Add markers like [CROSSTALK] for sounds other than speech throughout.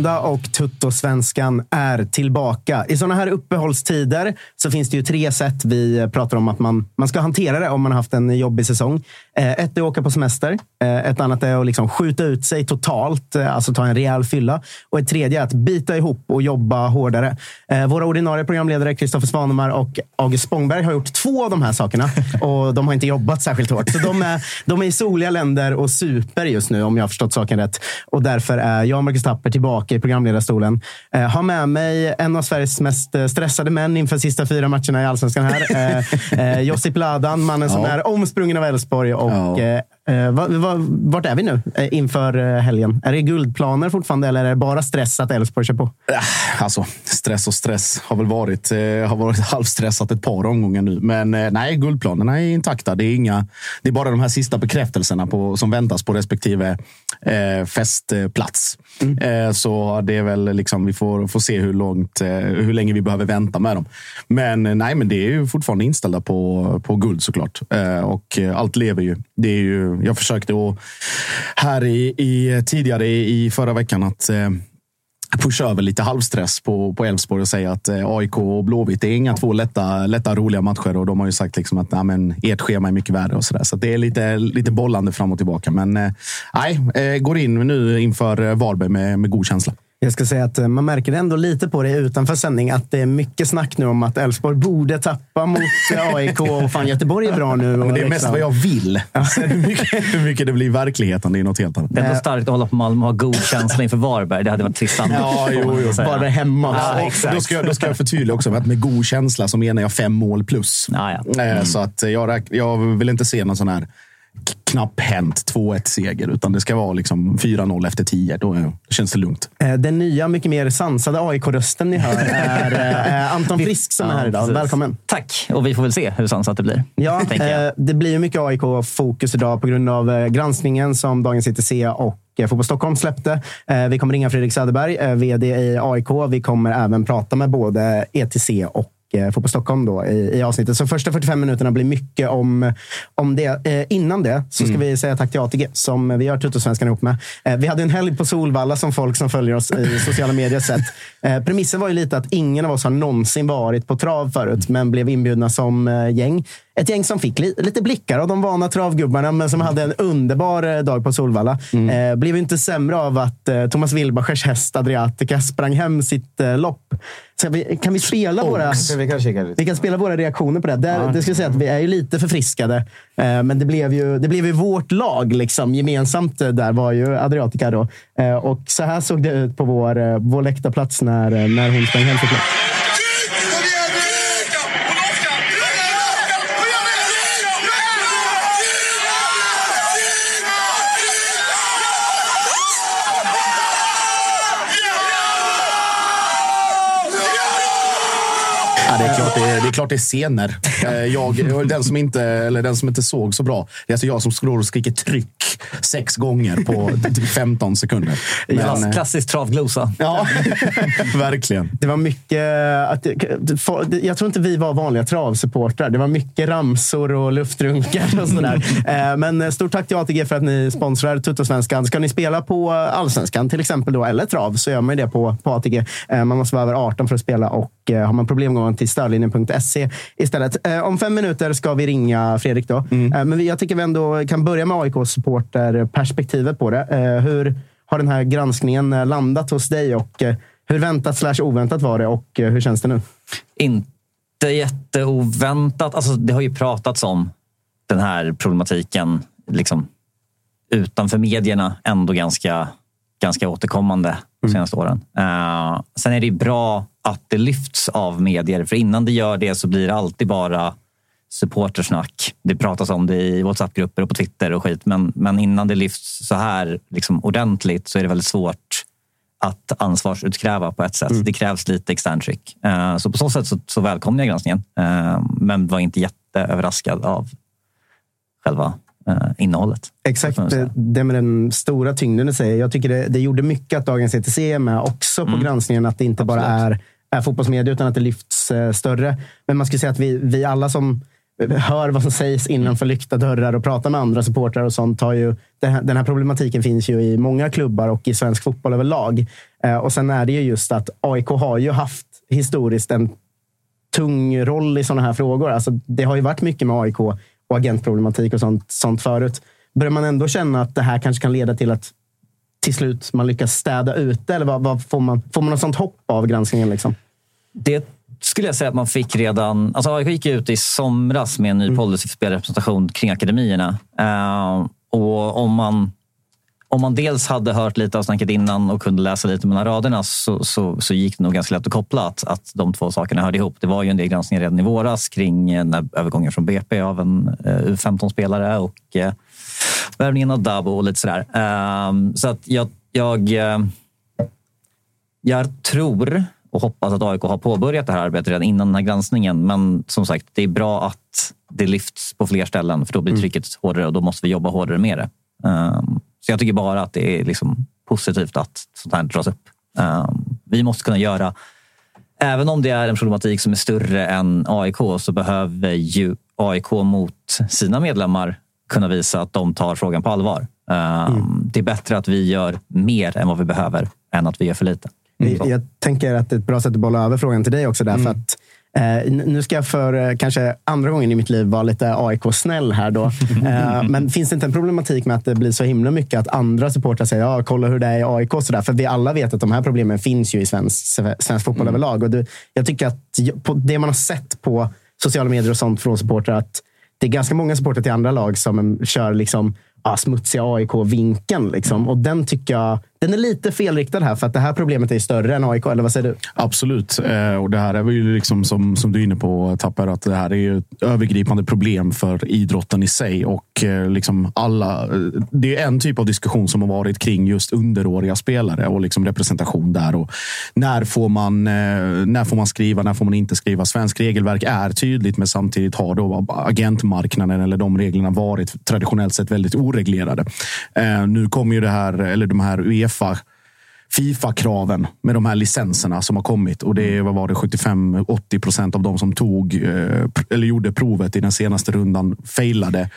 Måndag och Tuttosvenskan är tillbaka. I sådana här uppehållstider så finns det ju tre sätt vi pratar om att man, man ska hantera det om man har haft en jobbig säsong. Eh, ett är att åka på semester. Eh, ett annat är att liksom skjuta ut sig totalt, eh, alltså ta en rejäl fylla. Och ett tredje är att bita ihop och jobba hårdare. Våra ordinarie programledare Kristoffer Svanemar och August Spångberg har gjort två av de här sakerna [LAUGHS] och de har inte jobbat särskilt hårt. Så de är, de är i soliga länder och super just nu, om jag har förstått saken rätt. Och därför är jag och Marcus Tapper tillbaka i programledarstolen. Eh, har med mig en av Sveriges mest eh, stressade män inför sista fyra matcherna i Allsvenskan här. Eh, eh, Josip Ladan, mannen som Ja. är omsprungen av Elfsborg. Och, Ja. eh, eh, va, va, vart är vi nu inför helgen? Är det guldplaner fortfarande eller är det bara stress att Elfsborg kör på? Äh, Alltså, stress och stress har väl varit, har varit [LAUGHS] halvstressat ett par omgångar nu. Men nej, guldplanerna är intakta. Det är, inga, det är bara de här sista bekräftelserna på, som väntas på respektive festplats. Mm. Eh, så det är väl liksom, vi får, får se hur, långt, eh, hur länge vi behöver vänta med dem. Men eh, nej, men det är ju fortfarande inställda på, på guld såklart. Och allt lever ju. Det är ju jag försökte att, här i, i, tidigare i, förra veckan att pusha över lite halvstress på på Elfsborg och säga att eh, AIK och Blåvitt det är inga två lätta, lätta roliga matcher. Och de har ju sagt liksom att nej, men, ert schema är mycket värre och så där. Så det är lite, lite bollande fram och tillbaka. Men eh, nej, eh, går in nu inför Varberg med, med god känsla. Jag ska säga att eh, man märker ändå lite på det utanför sändning att det är mycket snack nu om att Elfsborg borde tappa mot eh, [LAUGHS] AIK och fan Göteborg är bra nu. Men det är mest vad jag vill. [LAUGHS] Hur, mycket, hur mycket det blir i verkligheten, det är något helt annat. Det är ändå starkt att hålla på Malmö och ha god känsla inför Varberg. Det hade varit trist annars. Ja, jo, jo. Varberg hemma. Ja, Och exakt. då, ska jag, då ska jag förtydliga också att med god känsla så menar jag fem mål plus. Ja, ja. Eh, Så att jag, jag vill inte se någon sån här k- knapphänt 2-1 seger, utan det ska vara liksom 4-0 efter 10. Då, känns det lugnt. Eh, Den nya, mycket mer sansade AIK-rösten ni hör är eh, Anton Frisk som är här idag. Välkommen! Tack! Och vi får väl se hur sansat det blir. Ja, eh, det blir mycket AIK-fokus idag på grund av eh, granskningen som Dagens ETC och eh, Fotboll Stockholm släppte. Eh, Vi kommer ringa Fredrik Söderberg, eh, vd i AIK. Vi kommer även prata med både ETC och eh, Fotboll Stockholm då i, i avsnittet. Så första 45 minuterna blir mycket om, om det. Eh, innan det så ska vi säga tack till ATG som vi gör Tuttosvenskan ihop med. Eh, vi hade en helg på Solvalla som folk som följer oss i sociala medier sett. Eh, premissen var ju lite att ingen av oss har någonsin varit på trav förut, men blev inbjudna som eh, gäng. Ett gäng som fick li, lite blickar av de vana travgubbarna, men som hade en underbar eh, dag på Solvalla. Eh, blev inte sämre av att eh, Thomas Wilbachers häst Adriatica sprang hem sitt eh, lopp. Vi, kan vi spela våra... Så vi kan. Vi kan spela våra reaktioner på det. Där, Det ska säga att vi är ju lite förfriskade. Eh, men det blev ju, det blev ju vårt lag liksom, gemensamt. eh, Där var ju Adriatica då. Och så här såg det ut på vår, vår läktarplats när, när hon sprang hem sitt lopp. Är, det är klart det är scener. Eh, Jag, den, som inte, eller den som inte såg så bra, det är alltså jag som står och skriker tryck sex gånger på typ 15 sekunder. Men, eh, klassisk travglosa. Ja, [LAUGHS] verkligen. Det var mycket... Att, jag tror inte vi var vanliga travsupportrar. Det var mycket ramsor och luftrunkar och sådär. [LAUGHS] Eh, Men stort tack till ATG för att ni sponsrar Tuttosvenskan. Ska ni spela på Allsvenskan till exempel då, eller trav så gör man ju det på, på ATG. Eh, Man måste vara över 18 för att spela och eh, har man problem går man till stödlinjen.se istället. Eh, Om fem minuter ska vi ringa Fredrik. då. Eh, Men jag tycker vi ändå kan börja med AIK-supporterperspektivet på det. Eh, Hur har den här granskningen eh, landat hos dig och eh, hur väntat slash oväntat var det och eh, hur känns det nu? Inte jätteoväntat. Alltså, det har ju pratats om den här problematiken liksom, utanför medierna ändå ganska, ganska återkommande de senaste åren. Eh, sen är det bra att det lyfts av medier, för innan det gör det så blir det alltid bara supportersnack. Det pratas om det i WhatsApp-grupper och på Twitter och skit, men, men innan det lyfts så här liksom, ordentligt så är det väldigt svårt att ansvarsutkräva på ett sätt. Det krävs lite extern tryck. Eh, Så på så sätt så, så välkomnar jag granskningen. Eh, Men var inte jätteöverraskad av själva innehållet. Exakt det, med den stora tyngden du säger. Jag tycker det, det gjorde mycket att Dagens ETC är med också på granskningen. Att det inte bara är, är fotbollsmedia utan att det lyfts eh, större. Men man skulle säga att vi, vi alla som hör vad som sägs innanför lyckta dörrar och pratar med andra supportrar och sånt. Har ju, den, här, den här problematiken finns ju i många klubbar och i svensk fotboll överlag. Eh, och sen är det ju just att AIK har ju haft historiskt en tung roll i sådana här frågor. Alltså, det har ju varit mycket med AIK och agentproblematik och sånt, sånt förut. Börjar man ändå känna att det här kanske kan leda till att till slut man lyckas städa ut det? Eller vad, vad får, man, får man något sånt hopp av granskningen? Liksom? Det skulle jag säga att man fick redan... Alltså AIK gick ut i somras med en ny policy för spelrepresentation kring akademierna. Eh, och om man, om man dels hade hört lite av snacket innan och kunde läsa lite mellan raderna så, så, så gick det nog ganska lätt att koppla att, att de två sakerna hörde ihop. Det var ju en del granskningar redan i våras kring eh, när övergången från BP av en eh, U15-spelare och eh, värvningen av Dabo och lite sådär. Eh, så att jag, jag, eh, jag tror och hoppas att AIK har påbörjat det här arbetet redan innan den här granskningen. Men som sagt, det är bra att det lyfts på fler ställen för då blir trycket hårdare och då måste vi jobba hårdare med det. Um, så jag tycker bara att det är liksom positivt att sånt här dras upp. Um, vi måste kunna göra, även om det är en problematik som är större än AIK så behöver ju AIK mot sina medlemmar kunna visa att de tar frågan på allvar. Um, Det är bättre att vi gör mer än vad vi behöver än att vi gör för lite. Så. Jag tänker att det är ett bra sätt att bolla över frågan till dig också. Därför att, eh, nu ska jag för eh, kanske andra gången i mitt liv vara lite AIK-snäll här. Då. [LAUGHS] Eh, men finns det inte en problematik med att det blir så himla mycket att andra supportrar säger ja, kolla hur det är i AIK? Så där. För vi alla vet att de här problemen finns ju i svensk, svensk fotboll överlag. Och det, jag tycker att det man har sett på sociala medier och sånt från supportrar att det är ganska många supportrar till andra lag som kör liksom, ja, smutsiga AIK-vinkeln. Liksom. Och den tycker jag den är lite felriktad här, för att det här problemet är större än AIK. Eller vad säger du? Absolut. Eh, och det här är väl ju liksom som, som du är inne på, Tapper, att det här är ju ett övergripande problem för idrotten i sig. Och eh, liksom alla, eh, det är en typ av diskussion som har varit kring just underåriga spelare och liksom representation där. Och när, får man, eh, när får man skriva, när får man inte skriva? Svensk regelverk är tydligt, men samtidigt har då agentmarknaden eller de reglerna varit traditionellt sett väldigt oreglerade. Eh, nu kommer ju det här, eller de här Uefa Fifa-kraven med de här licenserna som har kommit. Och det vad var det, 75-80 procent av de som tog eh, eller gjorde provet i den senaste rundan failade.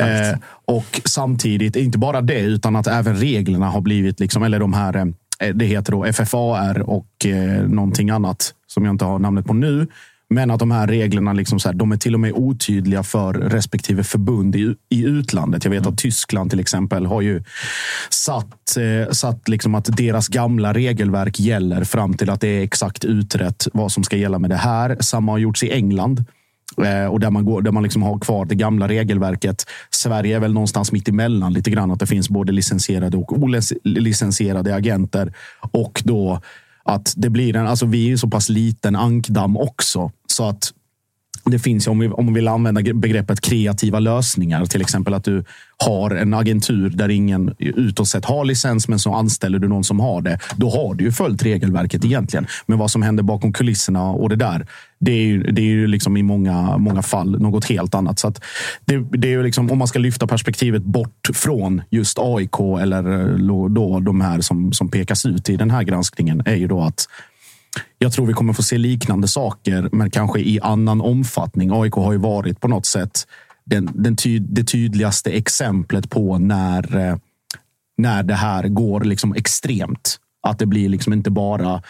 Eh, och samtidigt, inte bara det, utan att även reglerna har blivit, liksom, eller de här, eh, det heter då FFAR och eh, någonting annat som jag inte har namnet på nu. Men att de här reglerna liksom så här, de är till och med otydliga för respektive förbund i, i utlandet. Jag vet att Tyskland till exempel har ju satt, eh, satt liksom att deras gamla regelverk gäller fram till att det är exakt utrett vad som ska gälla med det här. Samma har gjorts i England. Eh, och där man, går, där man liksom har kvar det gamla regelverket. Sverige är väl någonstans mitt emellan lite grann. Att det finns både licensierade och olicensierade agenter. Och då att det blir en, alltså vi är så pass liten ankdamm också. Så att det finns, om, vi, om man vill använda begreppet kreativa lösningar, till exempel att du har en agentur där ingen utåt sett har licens, men så anställer du någon som har det. Då har du ju följt regelverket egentligen. Men vad som händer bakom kulisserna och det där, det är ju, det är ju liksom i många, många fall något helt annat. Så det, det, är ju liksom, om man ska lyfta perspektivet bort från just AIK eller eh, då de här som, som pekas ut i den här granskningen, är ju då att jag tror vi kommer få se liknande saker, men kanske i annan omfattning. AIK har ju varit på något sätt den, den ty, det tydligaste exemplet på när, eh, när det här går liksom extremt. Att det blir liksom inte bara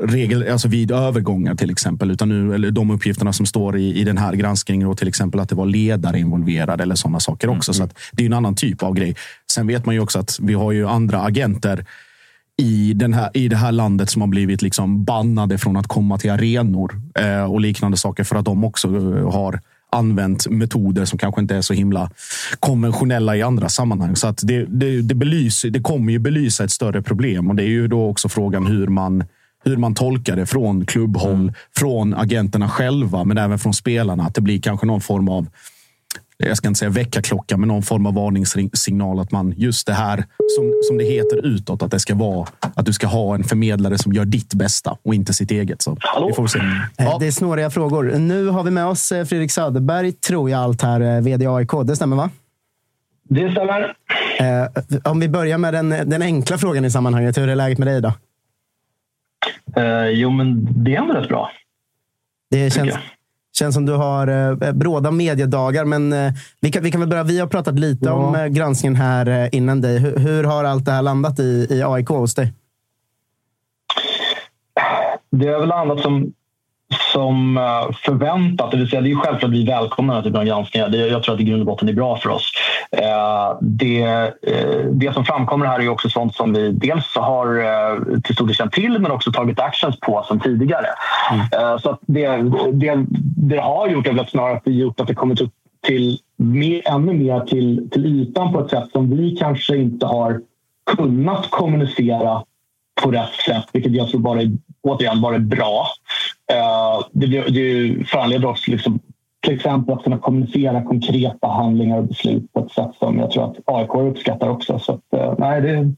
regel, alltså vid övergångar till exempel, utan nu, eller de uppgifterna som står i, i den här granskningen, och till exempel att det var ledare involverade eller sådana saker också. Mm. Så det är en annan typ av grej. Sen vet man ju också att vi har ju andra agenter i, den här, i det här landet som har blivit liksom bannade från att komma till arenor eh, och liknande saker för att de också eh, har använt metoder som kanske inte är så himla konventionella i andra sammanhang. Så att det, det, det, belyser, det kommer ju belysa ett större problem och det är ju då också frågan hur man hur man tolkar det från klubbhåll, mm. från agenterna själva, men även från spelarna. Att det blir kanske någon form av jag ska inte säga väckarklocka, men någon form av varningssignal att man just det här som, som det heter utåt, att det ska vara att du ska ha en förmedlare som gör ditt bästa och inte sitt eget. Så vi får se. Eh, ja. Det är snåriga frågor. Nu har vi med oss eh, Fredrik Söderberg, tror jag, allt här, eh, vd AIK. Det stämmer va? Det stämmer. om vi börjar med den, den enkla frågan i sammanhanget. Hur är läget med dig idag? Uh, jo, men det är ändå rätt bra. Det känns, känns som du har eh, bråda mediedagar, men eh, vi, kan, vi kan väl börja. Vi har pratat lite ja. om eh, granskningen här eh, innan dig. Hur, hur, har allt det här landat i, i AIK hos dig? Det har väl landat som som eh, förväntat. Det vill säga, det är självklart att vi välkomnar den här typen av granskningar. Det, jag tror att i grund och botten är bra för oss. Eh, det, eh, det som framkommer här är också sånt som vi dels har till stor del känt till men också tagit actions på som tidigare. Mm. Så det, det, det har gjort är snarare att det gjort att det kommit upp till mer, ännu mer till, till ytan på ett sätt som vi kanske inte har kunnat kommunicera på rätt sätt, vilket jag tror bara är, återigen bara är bra. Eh, det, det föranleder också liksom, till exempel att kunna kommunicera konkreta handlingar och beslut på ett sätt som jag tror att AIK uppskattar också. Så att, eh, nej, det,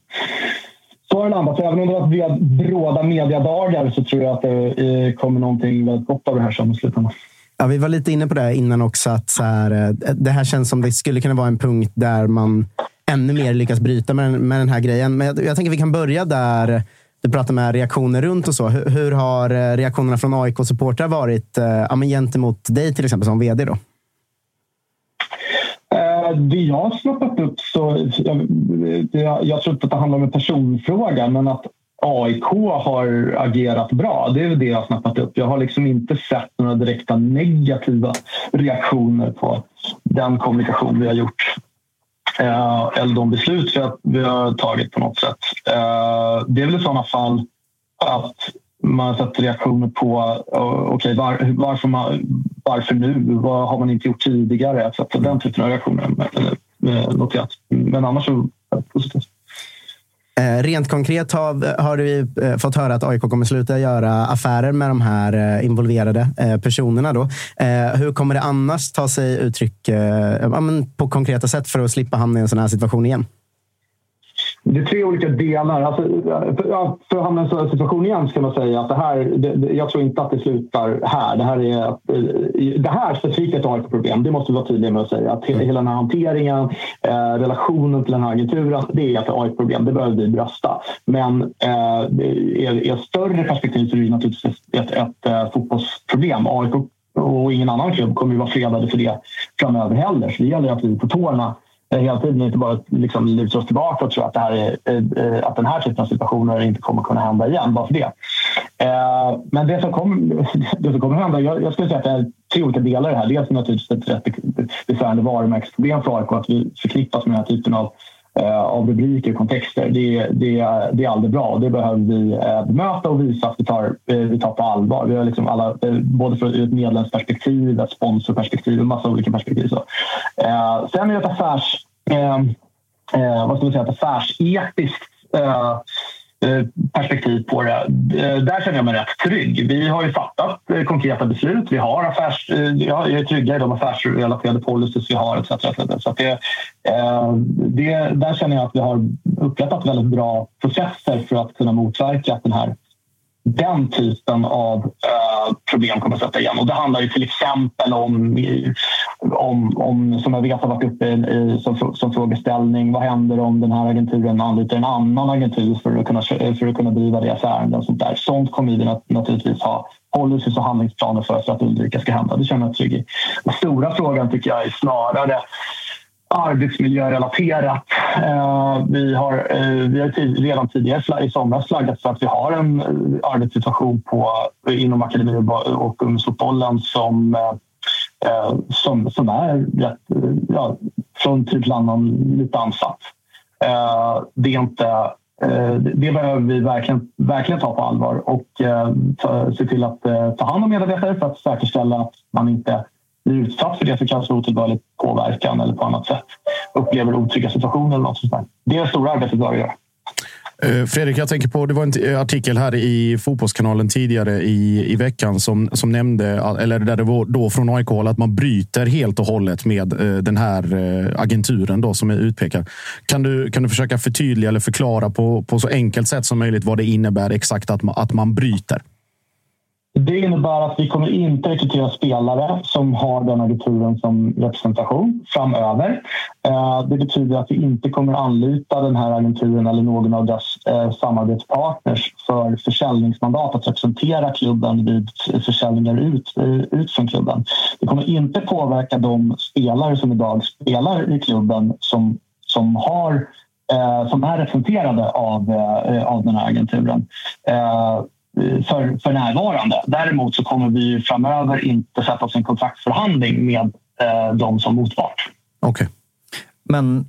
så har det landat. Även om det har varit bråda mediadagar så tror jag att det eh, kommer någonting väldigt gott av det här sen i slutändan. Ja, vi var lite inne på det innan också. Att så här, det här känns som det skulle kunna vara en punkt där man ännu mer lyckas bryta med, med den här grejen. Men jag, jag tänker vi kan börja där du pratar med reaktioner runt och så. Hur, hur har eh, reaktionerna från AIK-supportrar varit eh, ja, gentemot dig till exempel som vd? Då? Eh, det jag har snappat upp så... Jag, jag tror inte att det handlar om en personfråga men att AIK har agerat bra. Det är väl det jag har snappat upp. Jag har liksom inte sett några direkta negativa reaktioner på den kommunikation vi har gjort Eh, eller de beslut vi har, vi har tagit på något sätt. Eh, det är väl i sådana fall att man har sett reaktioner på eh, okay, var, varför, man, varför nu? Vad har man inte gjort tidigare? Så den typen av reaktioner eh, noterat. Men annars så är det positivt. Eh, rent konkret har, har vi eh, fått höra att AIK kommer sluta göra affärer med de här eh, involverade personerna. Då. Hur kommer det annars ta sig uttryck på konkreta sätt för att slippa hamna i en sån här situation igen? Det är tre olika delar. Alltså, för, att hamna i en sån situation igen ska man säga att det här, det, jag tror inte att det slutar här. Det här, är, eh, det här specifikt är ett AIK-problem. Det måste vi vara tydliga med att säga. Att hela den här hanteringen, eh, relationen till den här agenturen, det är ett AIK-problem. Det behöver vi brösta. Men eh, i ett större perspektiv så är det naturligtvis ett, ett, ett, ett fotbollsproblem. AIK och ingen annan klubb kommer ju vara fredade för det framöver heller. Så det gäller att vi är på tårna Eh, hela tiden inte bara liksom luta oss tillbaka och tro att, det här är, eh, eh, att den här typen av situationer inte kommer kunna hända igen. Bara för det. Men det som, kommer, det som kommer hända, jag, jag skulle säga att det är tre olika delar i det här. Dels naturligtvis ett rätt besvärande varumärkesproblem för AIK att vi förknippas med den här typen av Eh, av rubriker och kontexter. Det, det, det är aldrig bra och det behöver vi eh, bemöta och visa att vi tar, eh, vi tar på allvar. Vi har liksom alla, eh, både från ett medlemsperspektiv, ett sponsorperspektiv och massa olika perspektiv. Så. Eh, sen är det ett affärs... Eh, eh, vad ska man säga, ett affärsetiskt eh, Eh, perspektiv på det. Eh, där känner jag mig rätt trygg. Vi har ju fattat eh, konkreta beslut. Vi har affärs, jag är trygga i de affärsrelaterade policies vi har etc. Så att det, det, där känner jag att vi har upprättat väldigt bra processer för att kunna motverka att den här den typen av problem kommer att sätta igen. Och det handlar ju till exempel om, om, om som jag vet har varit uppe i, som, som frågeställning, vad händer om den här agenturen anlitar en annan agentur för att kunna, för att kunna driva deras ärenden? Och sånt, där. sånt kommer vi naturligtvis ha policies och handlingsplaner för, för att undvika ska hända. Det känner jag mig trygg i. Den stora frågan tycker jag är snarare arbetsmiljörelaterat. Eh, vi har, eh, vi har redan tidigare i somras flaggat för att vi har en eh, arbetssituation på, inom akademi och ungdomsfotbollen som, eh, Eh, som, som är rätt, eh, ja, från tid till annan lite ansatt. Eh, det är inte det behöver vi verkligen, verkligen ta på allvar och se till att ta hand om medarbetare för att säkerställa att man inte blir utsatt för det som kanske otillbörlig påverkan eller på annat sätt upplever otrygga situationer eller något sånt där. Det är det stora arbetet vi behöver göra. Eh, Fredrik, jag tänker på, det var en eh, artikel här i Fotbollskanalen tidigare i, i veckan som, som nämnde, eller där det var då från AIK att man bryter helt och hållet med eh, den här eh, agenturen då som är utpekad. Kan du, kan du försöka förtydliga eller förklara på, på så enkelt sätt som möjligt vad det innebär exakt att man, att man bryter? Det innebär att vi kommer inte rekrytera spelare som har den agenturen som representation framöver. Eh, det betyder att vi inte kommer anlita den här agenturen eller någon av dess eh, samarbetspartners för försäljningsmandat att representera klubben vid försäljningar ut, eh, ut från klubben. Det kommer inte påverka de spelare som idag spelar i klubben som, som har som är representerade av, av den här agenturen. Eh, för, för närvarande. Däremot så kommer vi framöver inte sätta oss i en kontraktsförhandling med eh, dem som motpart. Okej. Okay. Men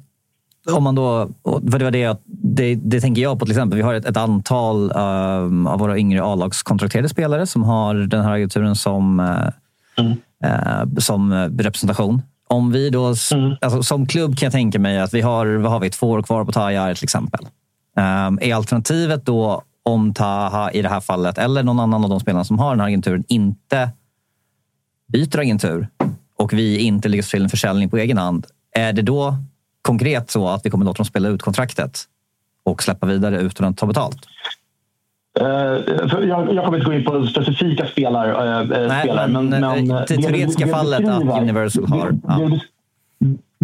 om man då, för det var det, det, det tänker jag på till exempel. Vi har ett, ett antal um, av våra yngre A-lagskontrakterade spelare som har den här agenturen som, mm. uh, som representation. Om vi då, mm. alltså, som klubb kan jag tänka mig att vi har, vad har vi, två år kvar på Tajar till exempel. Um, är alternativet då om Taha i det här fallet, eller någon annan av de spelarna som har den här agenturen, inte byter agentur och vi inte lyckas till en försäljning på egen hand, är det då konkret så att vi kommer låta dem spela ut kontraktet och släppa vidare utan att ta betalt? Uh, jag, jag kommer inte gå in på specifika spelar, uh, Nej, spelare. Men, men, men det teoretiska fallet att Universal har... Ja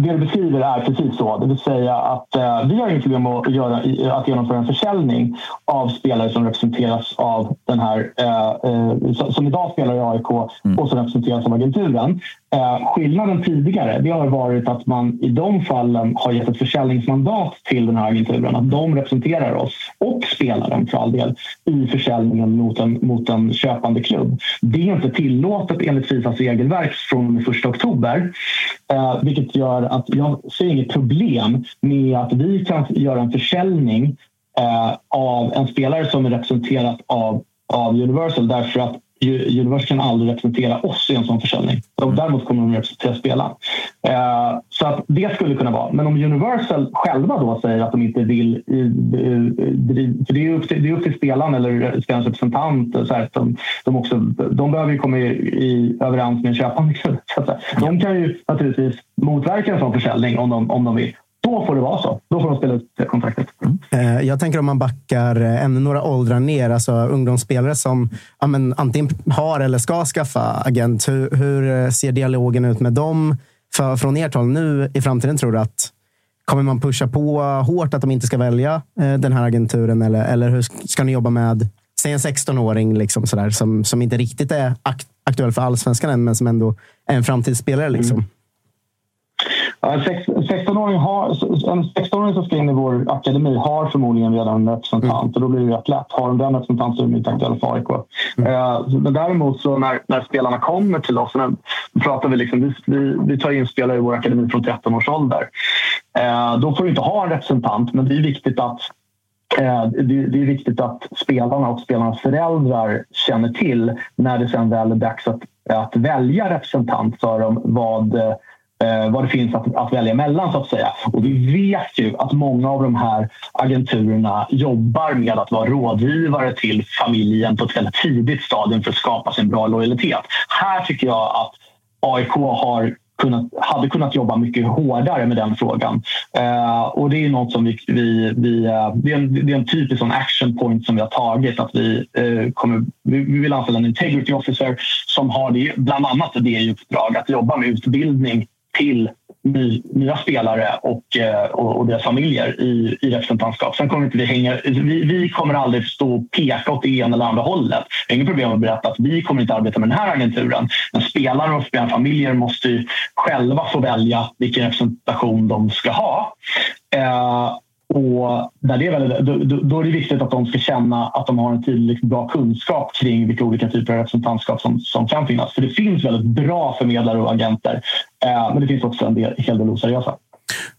det du beskriver är precis så. Det vill säga att eh, vi har inget problem att, göra, att genomföra en försäljning av spelare som representeras av den här, eh, eh, som idag spelar i AIK mm. och som representeras av agenturen. Eh, skillnaden tidigare det har varit att man i de fallen har gett ett försäljningsmandat till den här agenturen. Att de representerar oss och spelaren för all del i försäljningen mot en, mot en köpande klubb. Det är inte tillåtet enligt Fifas regelverk från 1 oktober. Eh, vilket gör att jag ser inget problem med att vi kan göra en försäljning eh, av en spelare som är representerad av, av Universal därför att Universal kan aldrig representera oss i en sån försäljning. Mm. Däremot kommer de representera spelaren. Eh, så att det skulle kunna vara. Men om Universal själva då säger att de inte vill... för det är upp till, det är upp till spelaren eller spelarens representant. Så här, de, de, också, de behöver ju komma i, i överens med en köpande [LAUGHS] De kan ju naturligtvis motverka en sån försäljning om de, om de vill. Då får det vara så. Då får de spela ut kontraktet. Mm. Jag tänker om man backar eh, ännu några åldrar ner, alltså ungdomsspelare som ja, men, antingen har eller ska skaffa agent. Hur, hur eh, ser dialogen ut med dem för, från ert håll nu i framtiden? Tror du att Kommer man pusha på hårt att de inte ska välja den här agenturen? Eller, eller hur ska ni jobba med säg en 16-åring liksom sådär, som, som inte riktigt är akt, aktuell för allsvenskan än, men som ändå är en framtidsspelare? Liksom? Mm. En 16-åring, har, en 16-åring som ska in i vår akademi har förmodligen redan en representant mm. och då blir det rätt lätt. Har de den representanten så är de inte aktuella för AIK. Mm. Men däremot så när, när spelarna kommer till oss, när, pratar vi, liksom, vi, vi, tar in spelare i vår akademi från 13 års ålder. Uh, då får du inte ha en representant men det är viktigt att Eh, det är viktigt att spelarna och spelarnas föräldrar känner till när det sen väl är dags att, att välja representant för dem vad, eh, Eh, vad det finns att, att välja mellan så att säga. Och vi vet ju att många av de här agenturerna jobbar med att vara rådgivare till familjen på ett väldigt tidigt stadium för att skapa sig en bra lojalitet. Här tycker jag att AIK har kunnat, hade kunnat jobba mycket hårdare med den frågan. Eh, och det är något som vi, vi, vi eh, det, är en, det är en typisk sån action point som vi har tagit. Att vi, eh, kommer, vi, vi vill anställa en integrity officer som har det, bland annat det i uppdrag att jobba med utbildning till ny, nya spelare och, eh, och, och, deras familjer i, i representantskap. Sen kommer inte vi hänga... Vi, vi kommer aldrig stå och peka åt det ena eller andra hållet. Det är inget problem att berätta att vi kommer inte arbeta med den här agenturen. Men spelare och spelarfamiljer måste själva få välja vilken representation de ska ha. Eh, och där det är väldigt, då, då, är det viktigt att de ska känna att de har en tillräckligt liksom, bra kunskap kring vilka olika typer av representantskap som, som kan finnas. För det finns väldigt bra förmedlare och agenter, eh, men det finns också en del, hel del oseriösa.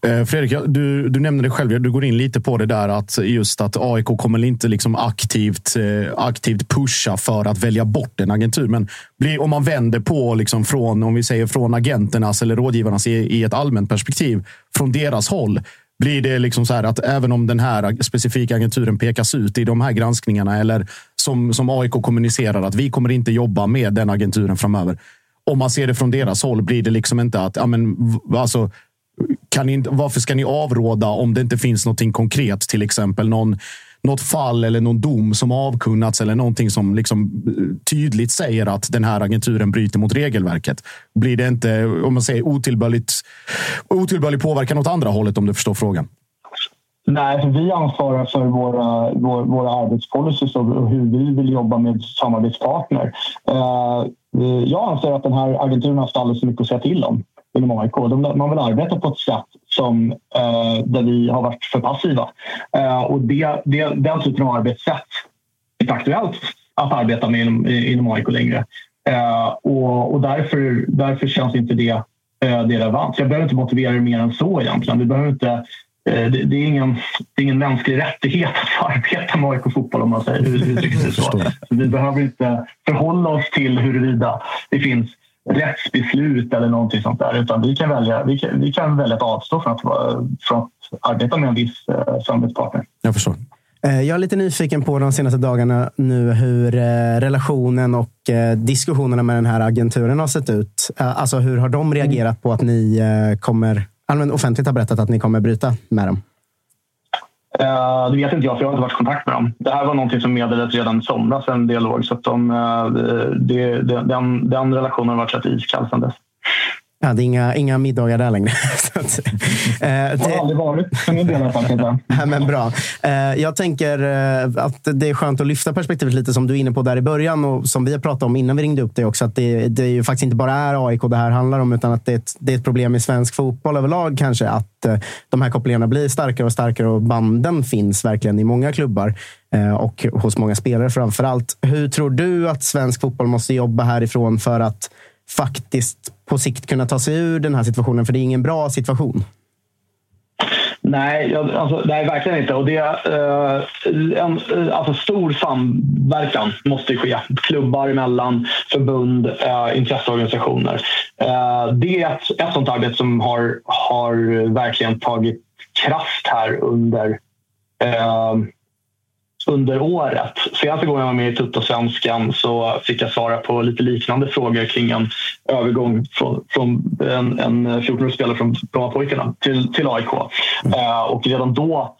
Eh, Fredrik, du, du nämnde det själv. Du går in lite på det där att just att AIK kommer inte liksom aktivt, eh, aktivt pusha för att välja bort en agentur. Men blir, om man vänder på liksom från, om vi säger från agenternas eller rådgivarnas i, i ett allmänt perspektiv, från deras håll. Blir det liksom så här att även om den här specifika agenturen pekas ut i de här granskningarna eller som, som AIK kommunicerar att vi kommer inte jobba med den agenturen framöver. Om man ser det från deras håll blir det liksom inte att ja, men, alltså, kan ni, varför ska ni avråda om det inte finns någonting konkret? Till exempel någon något fall eller någon dom som avkunnats eller någonting som liksom eh, tydligt säger att den här agenturen bryter mot regelverket. Blir det inte, om man säger otillbörligt, otillbörlig påverkan åt andra hållet om du förstår frågan? Nej, för vi ansvarar för våra, våra, våra arbetspolicys och hur vi vill jobba med samarbetspartner. Eh, eh, jag anser att den här agenturen har haft alldeles för mycket att säga till om inom AIK. man vill arbeta på ett sätt som, eh, där vi har varit för passiva. Eh, och det, det, den typen av arbetssätt är inte aktuellt att arbeta med inom, inom AIK längre. Eh, och, och därför, därför känns inte det, eh, det relevant. Jag behöver inte motivera det mer än så egentligen. Vi behöver inte eh, det, det, är ingen, det är ingen mänsklig rättighet att få arbeta med AIK fotboll om man säger uttrycker det så. Vi behöver inte förhålla oss till huruvida det finns rättsbeslut eller någonting sånt där. Utan vi kan välja, vi kan, vi kan välja att avstå från att, från att arbeta med en viss eh, samarbetspartner. Jag förstår. Eh, jag är lite nyfiken på de senaste dagarna nu hur eh, relationen och eh, diskussionerna med den här agenturen har sett ut. Alltså hur har de reagerat på att ni kommer, offentligt har berättat att ni kommer bryta med dem? Uh, det vet inte jag, för jag har inte varit i kontakt med dem. Det här var någonting som meddelades redan i somras, en dialog. Så att de, uh, det, det, den, den relationen har varit rätt iskall sedan dess. Ja, det är inga, inga middagar där längre. [LAUGHS] att, eh, det har aldrig varit för min del i alla fall. men bra. Eh, jag tänker eh, att det är skönt att lyfta perspektivet lite som du är inne på där i början och som vi har pratat om innan vi ringde upp dig också. Att det, det är ju faktiskt inte bara är AIK det här handlar om utan att det är ett, det är ett problem i svensk fotboll överlag kanske. Att eh, de här kopplingarna blir starkare och starkare och banden finns verkligen i många klubbar och hos många spelare framför allt. Hur tror du att svensk fotboll måste jobba härifrån för att faktiskt på sikt kunna ta sig ur den här situationen? För det är ingen bra situation. Nej, jag, alltså, nej, verkligen inte. Och det, eh, en, eh, alltså, stor samverkan måste ske. Klubbar emellan, förbund, eh, intresseorganisationer. Eh, det är ett, ett sånt arbete som har, har verkligen tagit kraft här under eh, under året. Senaste gången jag var med i Tuttosvenskan så fick jag svara på lite liknande frågor kring en övergång från, från en, en 14-årig spelare från Brommapojkarna till, till AIK. Mm. Uh, och redan då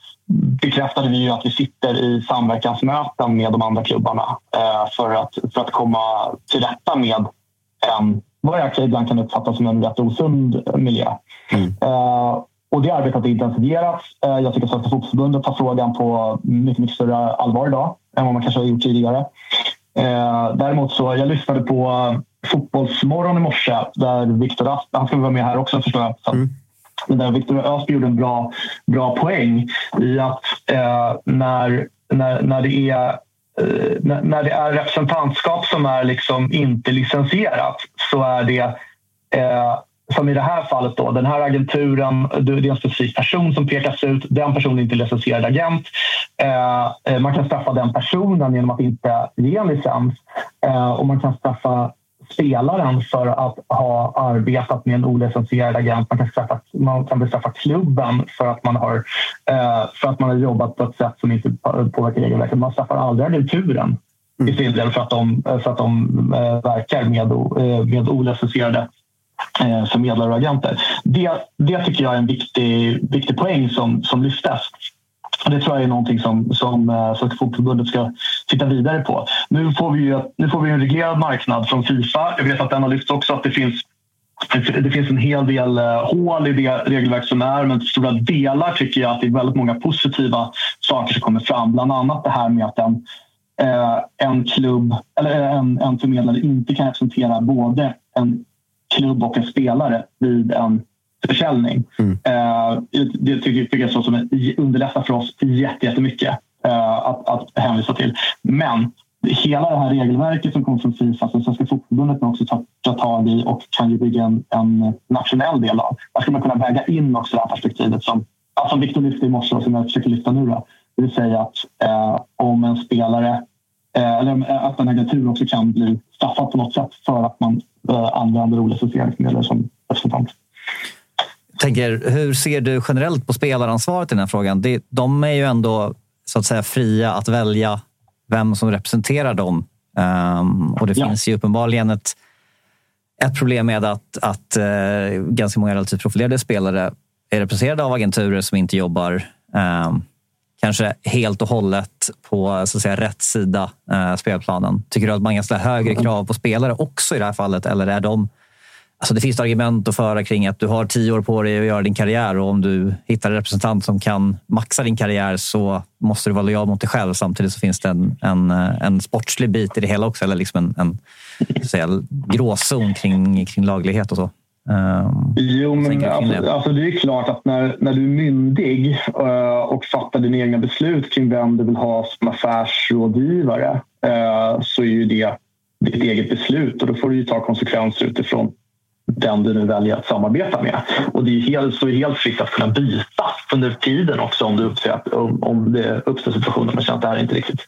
bekräftade vi att vi sitter i samverkansmöten med de andra klubbarna uh, för, att, för att komma till rätta med en, vad jag ibland kan uppfatta som en rätt osund miljö. Mm. Uh, och det arbetet har intensifierats. Eh, jag tycker att Svenska Fotbollförbundet tar frågan på mycket, mycket större allvar idag än vad man kanske har gjort tidigare. Eh, däremot så, jag lyssnade på Fotbollsmorgon i morse där Viktor Asp, han ska vara med här också förstår jag. Så, mm. Men där Viktor Ösby gjorde en bra, bra poäng i att eh, när, när, när det är eh, när det är representantskap som är liksom inte licensierat så är det eh, som i det här fallet, då, den här agenturen, det är en specifik person som pekas ut. Den personen är inte licensierad agent. Eh, man kan straffa den personen genom att inte ge en licens eh, och man kan straffa spelaren för att ha arbetat med en olicensierad agent. Man kan, straffa, man kan bestraffa klubben för att, man har, eh, för att man har jobbat på ett sätt som inte påverkar regelverket. Man straffar aldrig agenturen mm. i sin del för att de, för att de eh, verkar med, eh, med olicensierade eh, förmedlare och agenter. Det, det tycker jag är en viktig, viktig poäng som, som lyftes. Det tror jag är någonting som, som eh, Svenska Fotbollförbundet ska titta vidare på. Nu får, vi ju, nu får vi en reglerad marknad från Fifa. Jag vet att den har lyfts också att det finns det finns en hel del eh, hål i det regelverk som är men till stora delar tycker jag att det är väldigt många positiva saker som kommer fram. Bland annat det här med att en, eh, en klubb eller en, en förmedlare inte kan representera både en klubb och en spelare vid en försäljning. Mm. Eh, det tycker, jag så som underlättar för oss jättemycket eh, att, att hänvisa till. Men hela det här regelverket som kommer från Fifa, som Svenska Fotbollförbundet också tar, tar tag i och kan ju bygga en, en nationell del av. Där ska man kunna väga in också det här perspektivet som, som Victor lyfte i morse och som jag försöker lyfta nu. Då. Det vill säga att eh, om en spelare eller att en agentur också kan bli straffad på något sätt för att man eh, använder olicensierade som representant tänker, hur ser du generellt på spelaransvaret i den här frågan? De är ju ändå så att säga fria att välja vem som representerar dem. Um, och det ja. finns ju uppenbarligen ett, ett problem med att, att ganska många relativt profilerade spelare är representerade av agenturer som inte jobbar um, kanske helt och hållet på så att säga, rätt sida uh, spelplanen. Tycker du att man kan ställa högre krav på spelare också i det här fallet? Eller är de Alltså det finns argument att föra kring att du har tio år på dig att göra din karriär och om du hittar en representant som kan maxa din karriär så måste du vara lojal mot dig själv. Samtidigt så finns det en, en, en sportslig bit i det hela också, eller liksom en, en säga, gråzon kring, kring laglighet och så. Um, jo, men alltså, det? alltså, det är klart att när, när du är myndig uh, och fattar dina egna beslut kring vem du vill ha som affärsrådgivare uh, så är ju det ditt eget beslut och då får du ju ta konsekvenser utifrån den du nu väljer att samarbeta med. Och det är helt, så är helt fritt att kunna byta under tiden också om det uppstår, om det uppstår situationer där man känner att det här inte riktigt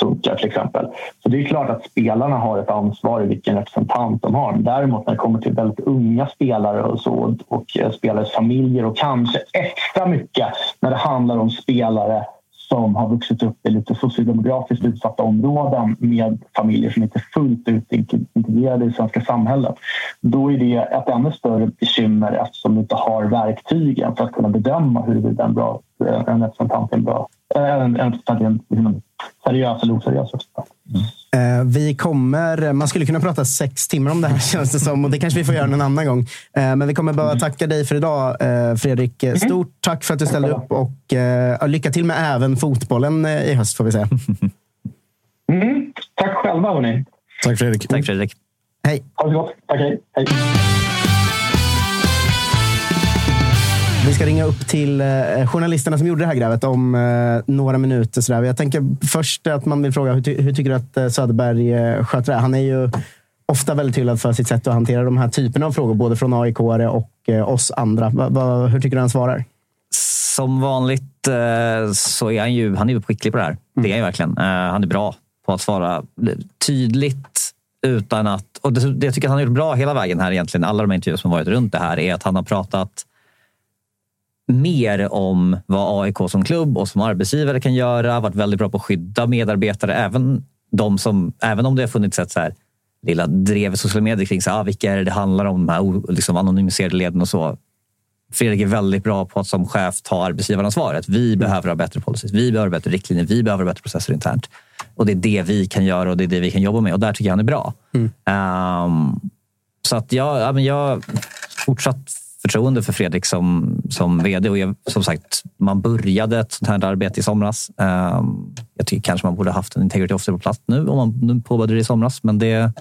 funkar till exempel. Så det är klart att spelarna har ett ansvar i vilken representant de har. Däremot när det kommer till väldigt unga spelare och så och eh, spelares familjer och kanske extra mycket när det handlar om spelare som har vuxit upp i lite sociodemografiskt utsatta områden med familjer som inte är fullt ut integrerade i det svenska samhället. Då är det ett ännu större bekymmer eftersom du inte har verktygen för att kunna bedöma huruvida en, bra, eh, en representant är en bra eh, en, en, en, en seriös eller oseriös representant. Mm. Eh, vi kommer, man skulle kunna prata sex timmar om det här [LAUGHS] känns det som och det kanske vi får göra en annan gång. Eh, men vi kommer behöva tacka dig för idag eh, Fredrik. Mm. Stort tack för att du ställde upp och lycka till med även fotbollen i höst får vi säga. [LAUGHS] Mm. Tack själva hörni. Tack Fredrik. Tack Fredrik. Hej. Ha det gott. Tack, hej. hej. Vi ska ringa upp till eh, journalisterna som gjorde det här grävet om eh, några minuter. Sådär. Jag tänker först att man vill fråga, hur, ty hur tycker du att eh, Söderberg sköter det? Han är ju ofta väldigt hyllad för sitt sätt att hantera de här typerna av frågor, både från aik och oss andra. Va, va, hur tycker du han svarar? Som vanligt så är han ju, han är skicklig på det här. Det är han ju verkligen. Han är bra på att svara tydligt utan att... Och det, det jag tycker han har gjort bra hela vägen här egentligen, alla de intervjuer som varit runt det här, är att han har pratat mer om vad AIK som klubb och som arbetsgivare kan göra. Varit väldigt bra på att skydda medarbetare. Även, de som, även om det har funnits ett så här, lilla drev i sociala medier kring så, ah, vilka är det det handlar om, de här liksom, anonymiserade leden och så. Fredrik är väldigt bra på att som chef ta arbetsgivaransvaret. Vi mm. behöver ha bättre policies, vi behöver bättre riktlinjer, vi behöver bättre processer internt. Och det är det vi kan göra och det är det vi kan jobba med. Och där tycker jag han är bra. Mm. Um, så att jag, jag fortsatt förtroende för Fredrik som, som vd. Och jag, som sagt, man började ett sånt här arbete i somras. Ehm, jag tycker kanske man borde haft en integrity officer på plats nu om man nu påbörjade det i somras. Men det,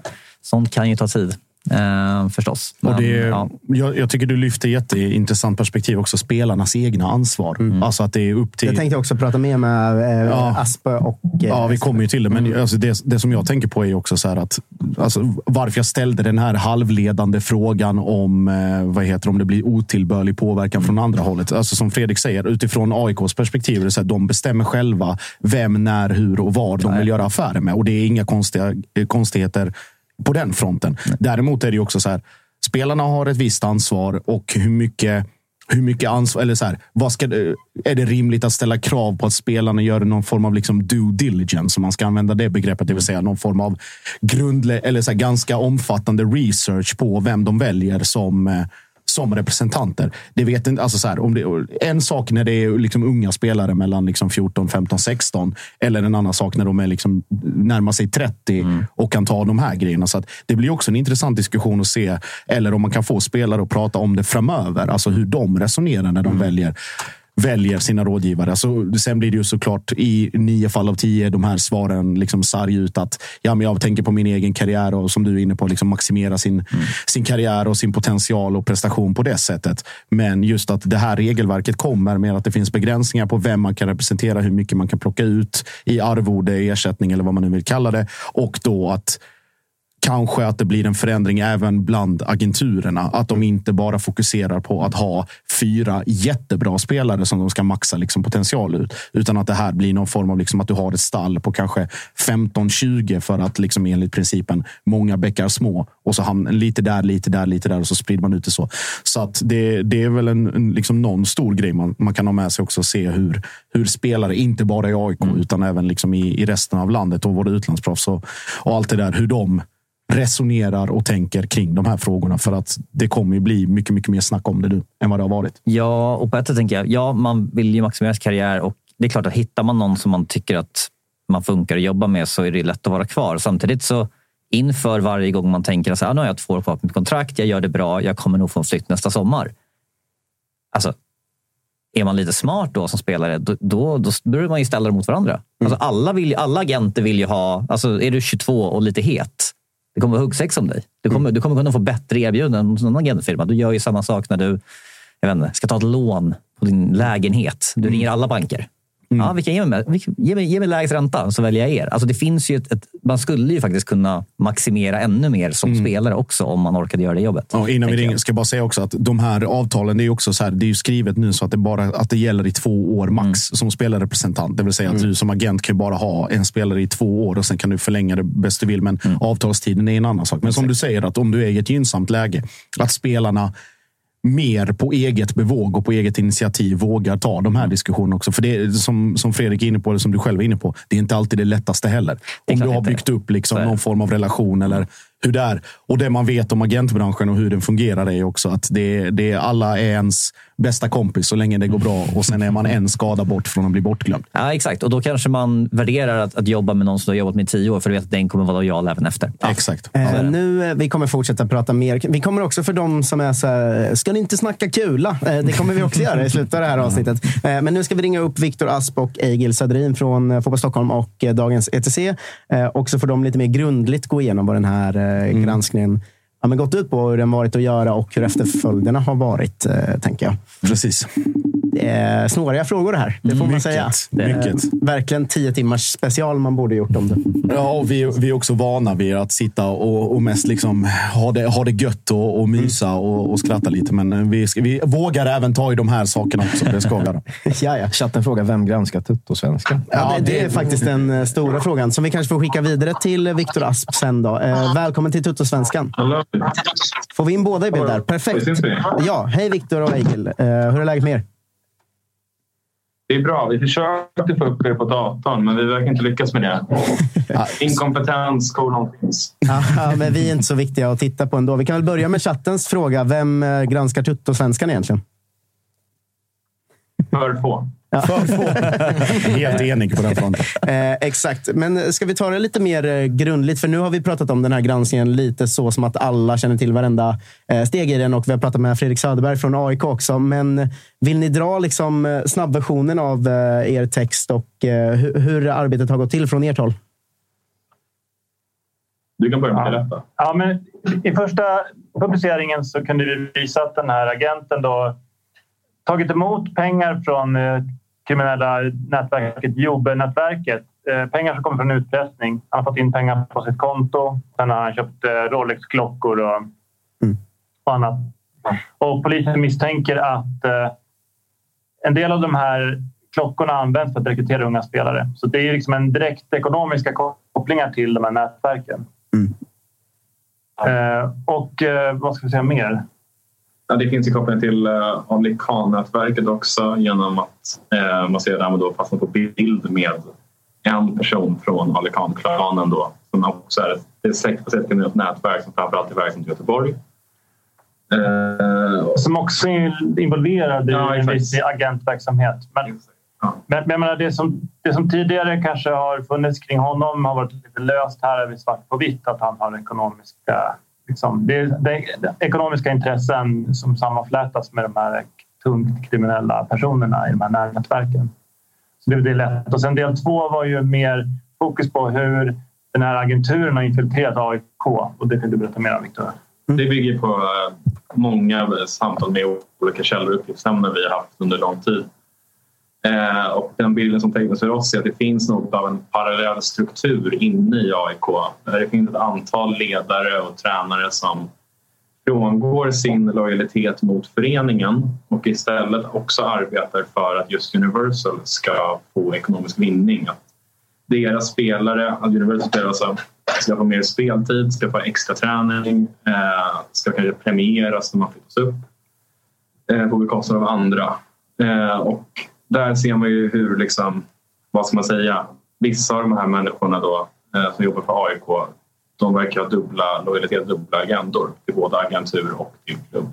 sånt kan ju ta tid. Eh, förstås. Och det, Men, ja. jag, jag tycker du lyfter jätteintressant perspektiv också. Spelarnas egna ansvar. Alltså att det är upp till... Jag tänkte också prata mer med eh, Ja. Aspe och... eh, Ja, vi kommer ju till det. Men alltså det, det som jag tänker på är också så här att alltså, varför jag ställde den här halvledande frågan om eh, vad heter det, om det blir otillbörlig påverkan från andra hållet. Alltså som Fredrik säger, utifrån AIKs perspektiv, är det så här, de bestämmer själva vem, när, hur och var de vill göra affärer med. Och det är inga konstiga, eh, konstigheter på den fronten. Däremot är det också så här, spelarna har ett visst ansvar och hur mycket hur mycket ansvar, eller så här, vad ska, det- är det rimligt att ställa krav på att spelarna gör någon form av liksom due diligence, om man ska använda det begreppet, det vill säga någon form av grundle, eller så här, ganska omfattande research på vem de väljer som, eh, som representanter. Det vet inte, alltså så här, om det, en sak när det är liksom unga spelare mellan liksom 14, 15, 16 eller en annan sak när de är liksom närmar sig 30 och kan ta de här grejerna. Så att det blir också en intressant diskussion att se, eller om man kan få spelare att prata om det framöver. Alltså hur de resonerar när de väljer väljer sina rådgivare. Alltså, sen blir det ju såklart i nio fall av tio de här svaren liksom sarg ut att ja, men jag tänker på min egen karriär och som du är inne på, liksom maximera sin, sin karriär och sin potential och prestation på det sättet. Men just att det här regelverket kommer med att det finns begränsningar på vem man kan representera, hur mycket man kan plocka ut i arvode, ersättning eller vad man nu vill kalla det. Och då att Kanske att det blir en förändring även bland agenturerna. Att de inte bara fokuserar på att ha fyra jättebra spelare som de ska maxa liksom potential ut. Utan att det här blir någon form av liksom att du har ett stall på kanske 15-20 för att liksom enligt principen många bäckar små. Och så hamnar lite där, lite där, lite där och så sprider man ut det så. Så att det, det är väl en, en, liksom någon stor grej man, man kan ha med sig också och se hur, hur spelare, inte bara i AIK utan även liksom i, i resten av landet och våra utlandsproffs och, och allt det där, hur de resonerar och tänker kring de här frågorna. För att det kommer ju bli mycket, mycket mer snack om det nu än vad det har varit. Ja, och på ett sätt tänker jag, ja, man vill ju maximera sin karriär och det är klart att hittar man någon som man tycker att man funkar att jobba med så är det lätt att vara kvar. Samtidigt så inför varje gång man tänker att ah, nu har jag två år kvar på mitt kontrakt, jag gör det bra, jag kommer nog få en flytt nästa sommar. Alltså, är man lite smart då som spelare, då, då, då börjar man ju ställa dem mot varandra. Alltså, alla, vill, alla agenter vill ju ha, alltså, är du 22 och lite het, det kommer vara huggsex om dig. Du kommer, du kommer kunna få bättre erbjudanden hos någon agentfirma. Du gör ju samma sak när du jag vet inte, ska ta ett lån på din lägenhet. Du ringer alla banker. Ja, vilka ge, mig, ge, mig, ge mig lägst ränta så väljer jag er. Alltså det finns ju ett, ett, man skulle ju faktiskt kunna maximera ännu mer som spelare också om man orkade göra det jobbet. Ja, innan vi ringer ska jag bara säga också att de här avtalen, det är också så här, det är ju skrivet nu så att det bara att det gäller i två år max som spelarrepresentant. Det vill säga att du som agent kan ju bara ha en spelare i två år och sen kan du förlänga det bäst du vill. Men avtalstiden är en annan sak. Men som du säger, att om du är i ett gynnsamt läge, att spelarna mer på eget bevåg och på eget initiativ vågar ta de här diskussionerna också. För det är som, som Fredrik är inne på, eller som du själv är inne på, det är inte alltid det lättaste heller. Om du har byggt upp liksom någon form av relation eller hur det är. Och det man vet om agentbranschen och hur den fungerar är också att det, det är alla är ens bästa kompis så länge det går bra. Och sen är man en skada bort från att bli bortglömd. Ja, exakt. Och då kanske man värderar att, att jobba med någon som du har jobbat med i tio år för du vet att den kommer vara lojal även efter. Exakt. Eh, nu, eh, vi kommer fortsätta prata mer. Vi kommer också för de som är så här, ska ni inte snacka kula? Eh, det kommer vi också göra i slutet av det här avsnittet. Eh, men nu ska vi ringa upp Viktor Asp och Egil Söderin från eh, Fotboll Stockholm och eh, Dagens ETC. Eh, också för dem lite mer grundligt gå igenom vad den här eh, granskningen har men gått ut på, hur den varit att göra och hur efterföljderna har varit, eh, tänker jag. Precis. Är snåriga frågor det här, det får man Mycket, säga. Det är mycket. Verkligen tio timmars special man borde gjort om det. Ja, och vi, vi är också vana vid att sitta och, och mest liksom ha, det, ha det gött och, och mysa och, och skratta lite. Men vi, ska, vi vågar även ta i de här sakerna också. Det ska vi göra. [LAUGHS] ja, ja. Chatten frågar vem granskar Tuttosvenskan? Ja, det, det är faktiskt den eh, stora frågan som vi kanske får skicka vidare till eh, Viktor Asp sen. Då. Eh, välkommen till Tuttosvenskan. Får vi in båda i bild där? Perfekt. Vi? Ja, hej Viktor och Egil. Eh, hur är läget med er? Det är bra. Vi försökte få upp er på datorn, men vi verkar inte lyckas med det. [LAUGHS] Inkompetens, kolon finns. Ja, men vi är inte så viktiga att titta på ändå. Vi kan väl börja med chattens fråga. Vem eh, granskar Tuttosvenskan egentligen? För få. [LAUGHS] Helt enig på den fronten. Eh, exakt. Men ska vi ta det lite mer eh, grundligt? För nu har vi pratat om den här granskningen lite så som att alla känner till varenda eh, steg i den och vi har pratat med Fredrik Söderberg från AIK också. Men vill ni dra liksom eh, snabbversionen av er text och hur, arbetet har gått till från ert håll? Du kan börja berätta. Ja, men I första publiceringen så kunde vi visa att den här agenten då tagit emot pengar från kriminella nätverket Jobe-nätverket. Eh, pengar som kommer från utpressning. Han har fått in pengar på sitt konto. Sen har han köpt eh, Rolex-klockor och, Mm. och annat. Och polisen misstänker att eh, en del av de här klockorna används för att rekrytera unga spelare. Så det är liksom en direkt ekonomiska kopplingar till de här nätverken. Eh, och eh, vad ska vi säga mer? Det finns ju koppling till Ali Khan-nätverket också genom att eh, man ser där då fastnat på bild med en person från Ali Khan-klanen då som också är ett, det är kriminellt nätverk som framförallt är verksamt i Göteborg. Eh, Som också är involverad i Ja, en exakt. viss agentverksamhet. Men, Ja. men, men jag menar, det, som, det som tidigare kanske har funnits kring honom har varit lite löst. Här är vi svart på vitt att han har ekonomiska, liksom, det, är- det, är ekonomiska intressen som sammanflätas med de här tungt kriminella personerna i de här nätverken. Så det, det är lätt. Och sen del två var ju mer fokus på hur den här agenturen har infiltrerat AIK. Och det kan du berätta mer om, Viktor. Mm. Det bygger på eh, många samtal med olika källor och uppgiftsämnen vi har haft under lång tid. Eh, och den bilden som tecknas för oss är att det finns något av en parallell struktur inne i AIK. Eh, det finns ett antal ledare och tränare som frångår sin lojalitet mot föreningen och istället också arbetar för att just Universal ska få ekonomisk vinning. Att deras spelare, att Universal spelare alltså, ska få mer speltid, ska få extra träning, eh, ska kanske premieras när man flyttas upp eh, på bekostnad av andra. Eh, och där ser man ju hur, liksom, vad ska man säga, vissa av de här människorna då, eh, som jobbar för AIK, de verkar ha dubbla lojalitet, dubbla agendor till både agentur och till klubb.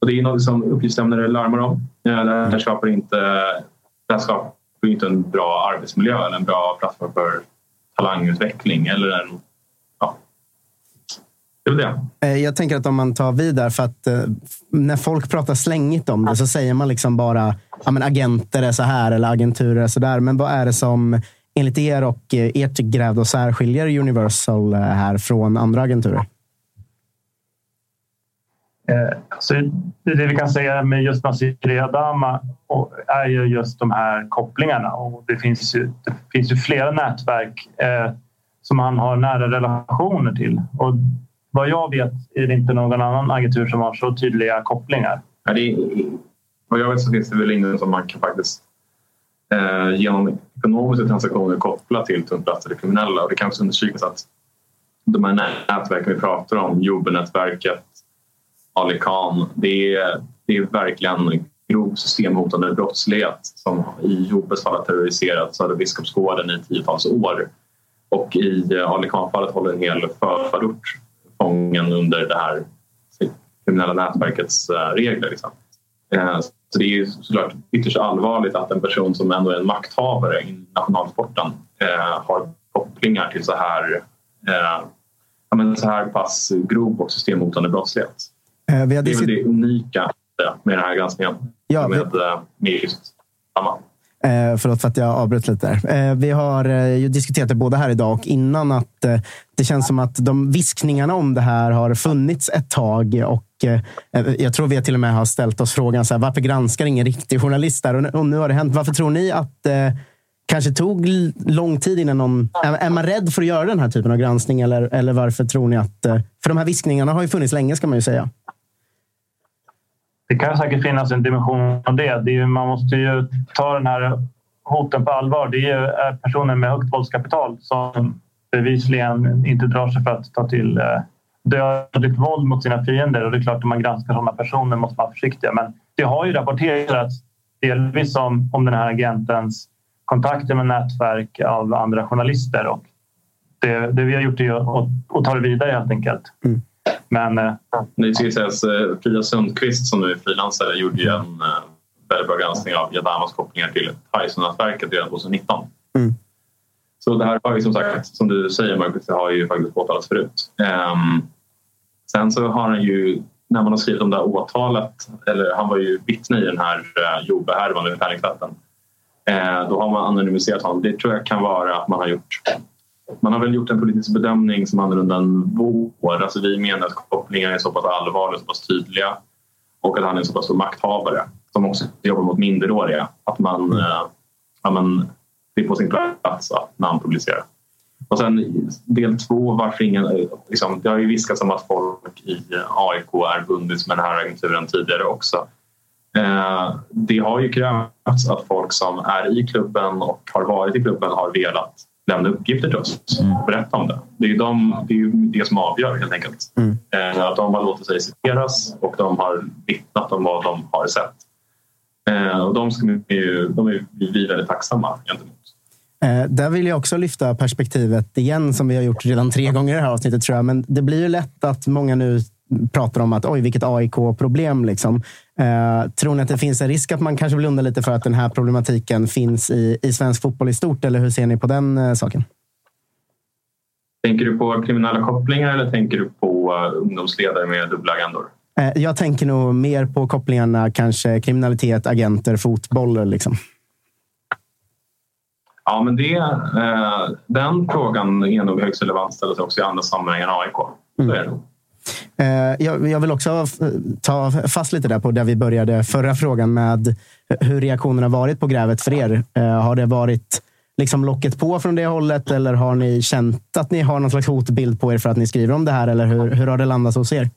Och det är något som uppgiftslämnare larmar om. Eh, det här skapar inte, det här skapar ju inte en bra arbetsmiljö eller en bra plattform för talangutveckling eller en... Ja, det det. Eh, jag tänker att om man tar vid där, för att eh, när folk pratar slängigt om det så säger man liksom bara ja, men agenter är så här eller agenturer är så där. Men vad är det som enligt er och eh, ert gräv och särskiljer Universal eh, här från andra agenturer? Eh, Så det, det vi kan säga med just Nasiri Adama och- är ju just de här kopplingarna. Och det, finns ju, det finns ju flera nätverk eh, som han har nära relationer till. Och vad jag vet är det inte någon annan agentur som har så tydliga kopplingar. Ja, det vad jag vet så finns det väl ingen som man kan faktiskt eh, genom ekonomiska transaktioner koppla till tungt belastade kriminella. Och det kan understrykas att de här nätverken vi pratar om, Jobbenätverket, Ali Khan, det är, det är verkligen grov systemhotande brottslighet som i Jobbes fall har terroriserat Södra Biskopsgården i tiotals år. Och i eh, Ali Khan-fallet håller en hel förort fången under det här kriminella nätverkets eh, regler. Liksom. Eh, Så det är ju såklart ytterst allvarligt att en person som ändå är en makthavare i nationalsporten eh, har kopplingar till så här, eh, ja, men så här pass grov och systemhotande brottslighet. Det är väl det unika med den här granskningen. Ja, vi- med, med just samma. Eh, förlåt för att jag avbröt lite där. Eh, vi har eh, diskuterat det både här idag och innan att eh, det känns som att de viskningarna om det här har funnits ett tag. Och Eh, jag tror vi till och med har ställt oss frågan så här, varför granskar ingen riktig journalist där? Och, nu- har det hänt. Varför tror ni att det kanske tog lång tid innan någon... Är, man rädd för att göra den här typen av granskning? Eller, eller varför tror ni att... Eh, för de här viskningarna har ju funnits länge ska man ju säga. Det kan säkert finnas en dimension av det. det är ju, man måste ju ta den här hoten på allvar. Det är är personer med högt våldskapital som bevisligen inte drar sig för att ta till eh, dödligt våld mot sina fiender. Och det är klart, när man granskar sådana personer måste man vara försiktiga. Men det har ju rapporterats delvis om, om den här agentens kontakter med nätverk av andra journalister. Och det, det vi har gjort är att, ta det vidare helt enkelt. Men eh, Det ska sägas, eh, Frida Sundqvist som nu är frilansare gjorde ju en eh, väldigt bra granskning av Jadamas kopplingar till Tyson-nätverket redan 2019. Mm. Så det här har ju som sagt, som du säger Marcus, det har ju faktiskt påtalats förut. Ehm, sen så har han ju, när man har skrivit om det här åtalet, eller han var ju vittne i den här uh, Jobe-härvan över Pärlingstvätten. Eh, då har man anonymiserat honom. Det tror jag kan vara att man har gjort man har väl gjort en politisk bedömning som annorlunda än vår. Alltså vi menar att kopplingarna är så pass allvarliga och så pass tydliga och att han är en så pass stor makthavare som också jobbar mot minderåriga. Att man, mm. eh, ja, men, det är på sin plats att namnpublicera. Och sen del två, varför ingen... Liksom, det har ju viskats om att folk i AIK är bundits med den här agenturen tidigare också. Eh, det har ju krävts att folk som är i klubben och har varit i klubben har velat lämna uppgifter till oss mm. och berätta om det. Det är ju de, det, är det som avgör helt enkelt. Mm. Eh, att de har låtit sig citeras och de har vittnat om vad de har sett. Eh, och de, ska ju, de är vi väldigt tacksamma gentemot. Eh, där vill jag också lyfta perspektivet igen som vi har gjort redan tre gånger i det här avsnittet tror jag. Men det blir ju lätt att många nu pratar om att oj, vilket AIK-problem. Liksom. Eh, tror ni att det finns en risk att man kanske blundar lite för att den här problematiken finns i, i svensk fotboll i stort? Eller hur ser ni på den eh, saken? Tänker du på kriminella kopplingar eller tänker du på uh, ungdomsledare med dubbla agendor? Eh, jag tänker nog mer på kopplingarna kanske kriminalitet, agenter, fotboll. Liksom. Ja, men det, eh, den frågan är nog högst relevant ställa sig också i andra sammanhang än AIK. Så mm. är det. Eh, jag vill också ta fast lite där på där vi började förra frågan med hur reaktionerna varit på grävet för er. Eh, har det varit liksom locket på från det hållet eller har ni känt att ni har någon slags hotbild på er för att ni skriver om det här? Eller hur, hur har det landat hos er?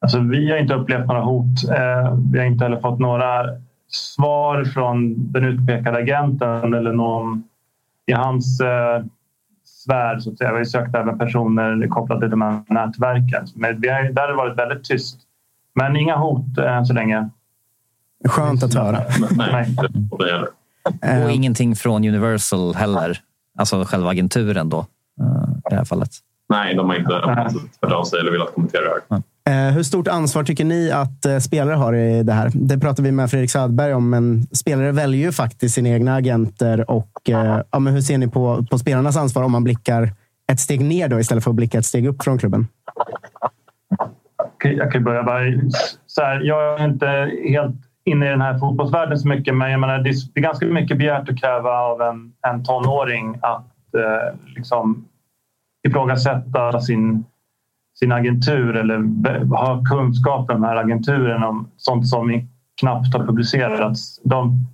Alltså, vi har inte upplevt några hot. Eh, vi har inte heller fått några svar från den utpekade agenten eller någon i hans sfär. Så att säga. Vi har sökt även personer kopplade till de här nätverken. Men vi har, där har det varit väldigt tyst. Men inga hot än så länge. Skönt att höra. Nej. Och eh. ingenting från Universal heller. Alltså själva agenturen då, eh, i det här fallet. Nej, de har inte hört av sig eller velat kommentera det här. Eh, hur stort ansvar tycker ni att eh, spelare har i det här? Det pratade vi med Fredrik Söderberg om, men spelare väljer ju faktiskt sina egna agenter. Och, eh, ja, men hur ser ni på, på spelarnas ansvar om man blickar ett steg ner då, istället för att blicka ett steg upp från klubben? Jag kan börja bara. Så här, jag är inte helt inne i den här fotbollsvärlden så mycket, men jag menar, det är ganska mycket begärt att kräva av en, en tonåring att eh, liksom ifrågasätta sin sin agentur eller ha kunskap om den här agenturen om sånt som knappt har publicerats. De,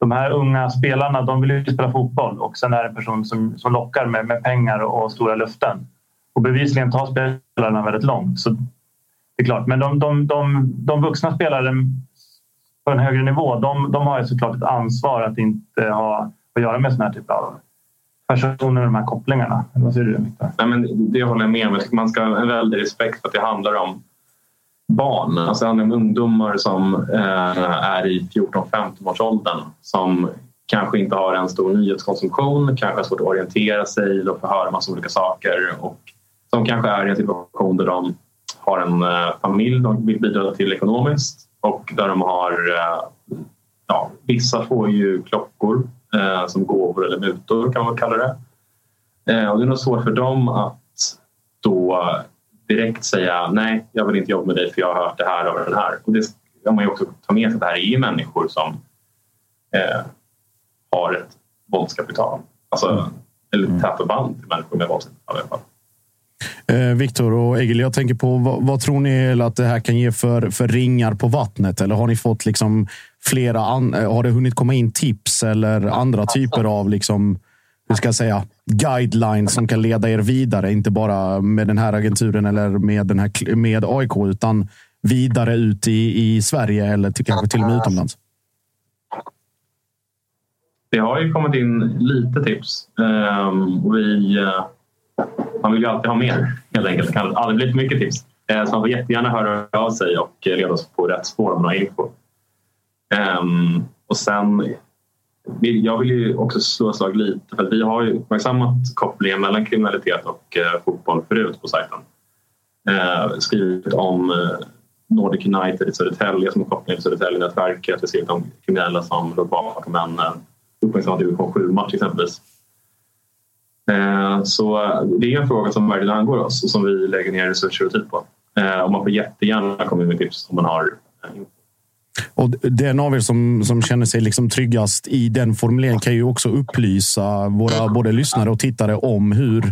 de här unga spelarna de vill ju spela fotboll och sen är det en person som, som lockar med, med pengar och, och stora löften. Och bevisligen tar spelarna väldigt långt. Så det är klart. Men de, de, de, de vuxna spelare på en högre nivå de, de har ju såklart ett ansvar att inte ha att göra med sån här typ av personer med de här kopplingarna. Vad säger du Nej, men Det håller jag med om. Man ska ha en väldig respekt för att det handlar om barn. Alltså det handlar om ungdomar som eh, är i 14-15 års åldern som kanske inte har en stor nyhetskonsumtion, kanske har svårt att orientera sig och få höra massa olika saker och som kanske är i en situation där de har en eh, familj de vill bidra till ekonomiskt och där de har eh, ja, vissa får ju klockor eh, som gåvor eller mutor kan man kalla det. Eh, och det är nog svårt för dem att då direkt säga nej, jag vill inte jobba med dig för jag har hört det här och den här. Och det ska man ju också ta med sig att det här är ju människor som eh, har ett våldskapital. Alltså, mm. Eller täta band till människor med våldskapital i alla fall. Eh, Viktor och Egil, jag tänker på vad, vad, tror ni att det här kan ge för, för ringar på vattnet? Eller har ni fått liksom flera? An, eh, har det hunnit komma in tips eller andra typer av liksom, hur ska jag säga, guidelines som kan leda er vidare? Inte bara med den här agenturen eller med, den här, med AIK, utan vidare ut i, i Sverige eller till, kanske till och med utomlands? Det har ju kommit in lite tips. Um, vi, uh man vill ju alltid ha mer helt enkelt. Det kan aldrig bli för mycket tips. Eh, så man får jättegärna höra av sig och leda oss på rätt spår om man har info. Um, och sen, jag vill ju också slå ett slag lite för vi har ju uppmärksammat kopplingen mellan kriminalitet och uh, fotboll förut på sajten. Uh, skrivit om uh, Nordic United i Södertälje som har koppling till Södertälje-nätverket. Vi har skrivit om kriminella som låg bakom en uh, uppmärksammad division 7-match exempelvis. Eh, så det är en fråga som verkligen angår oss och som vi lägger ner resurser och tid på. Eh, och man får jättegärna komma med tips om man har eh, info. Och den av er som, som känner sig liksom tryggast i den formuleringen kan ju också upplysa våra både lyssnare och tittare om hur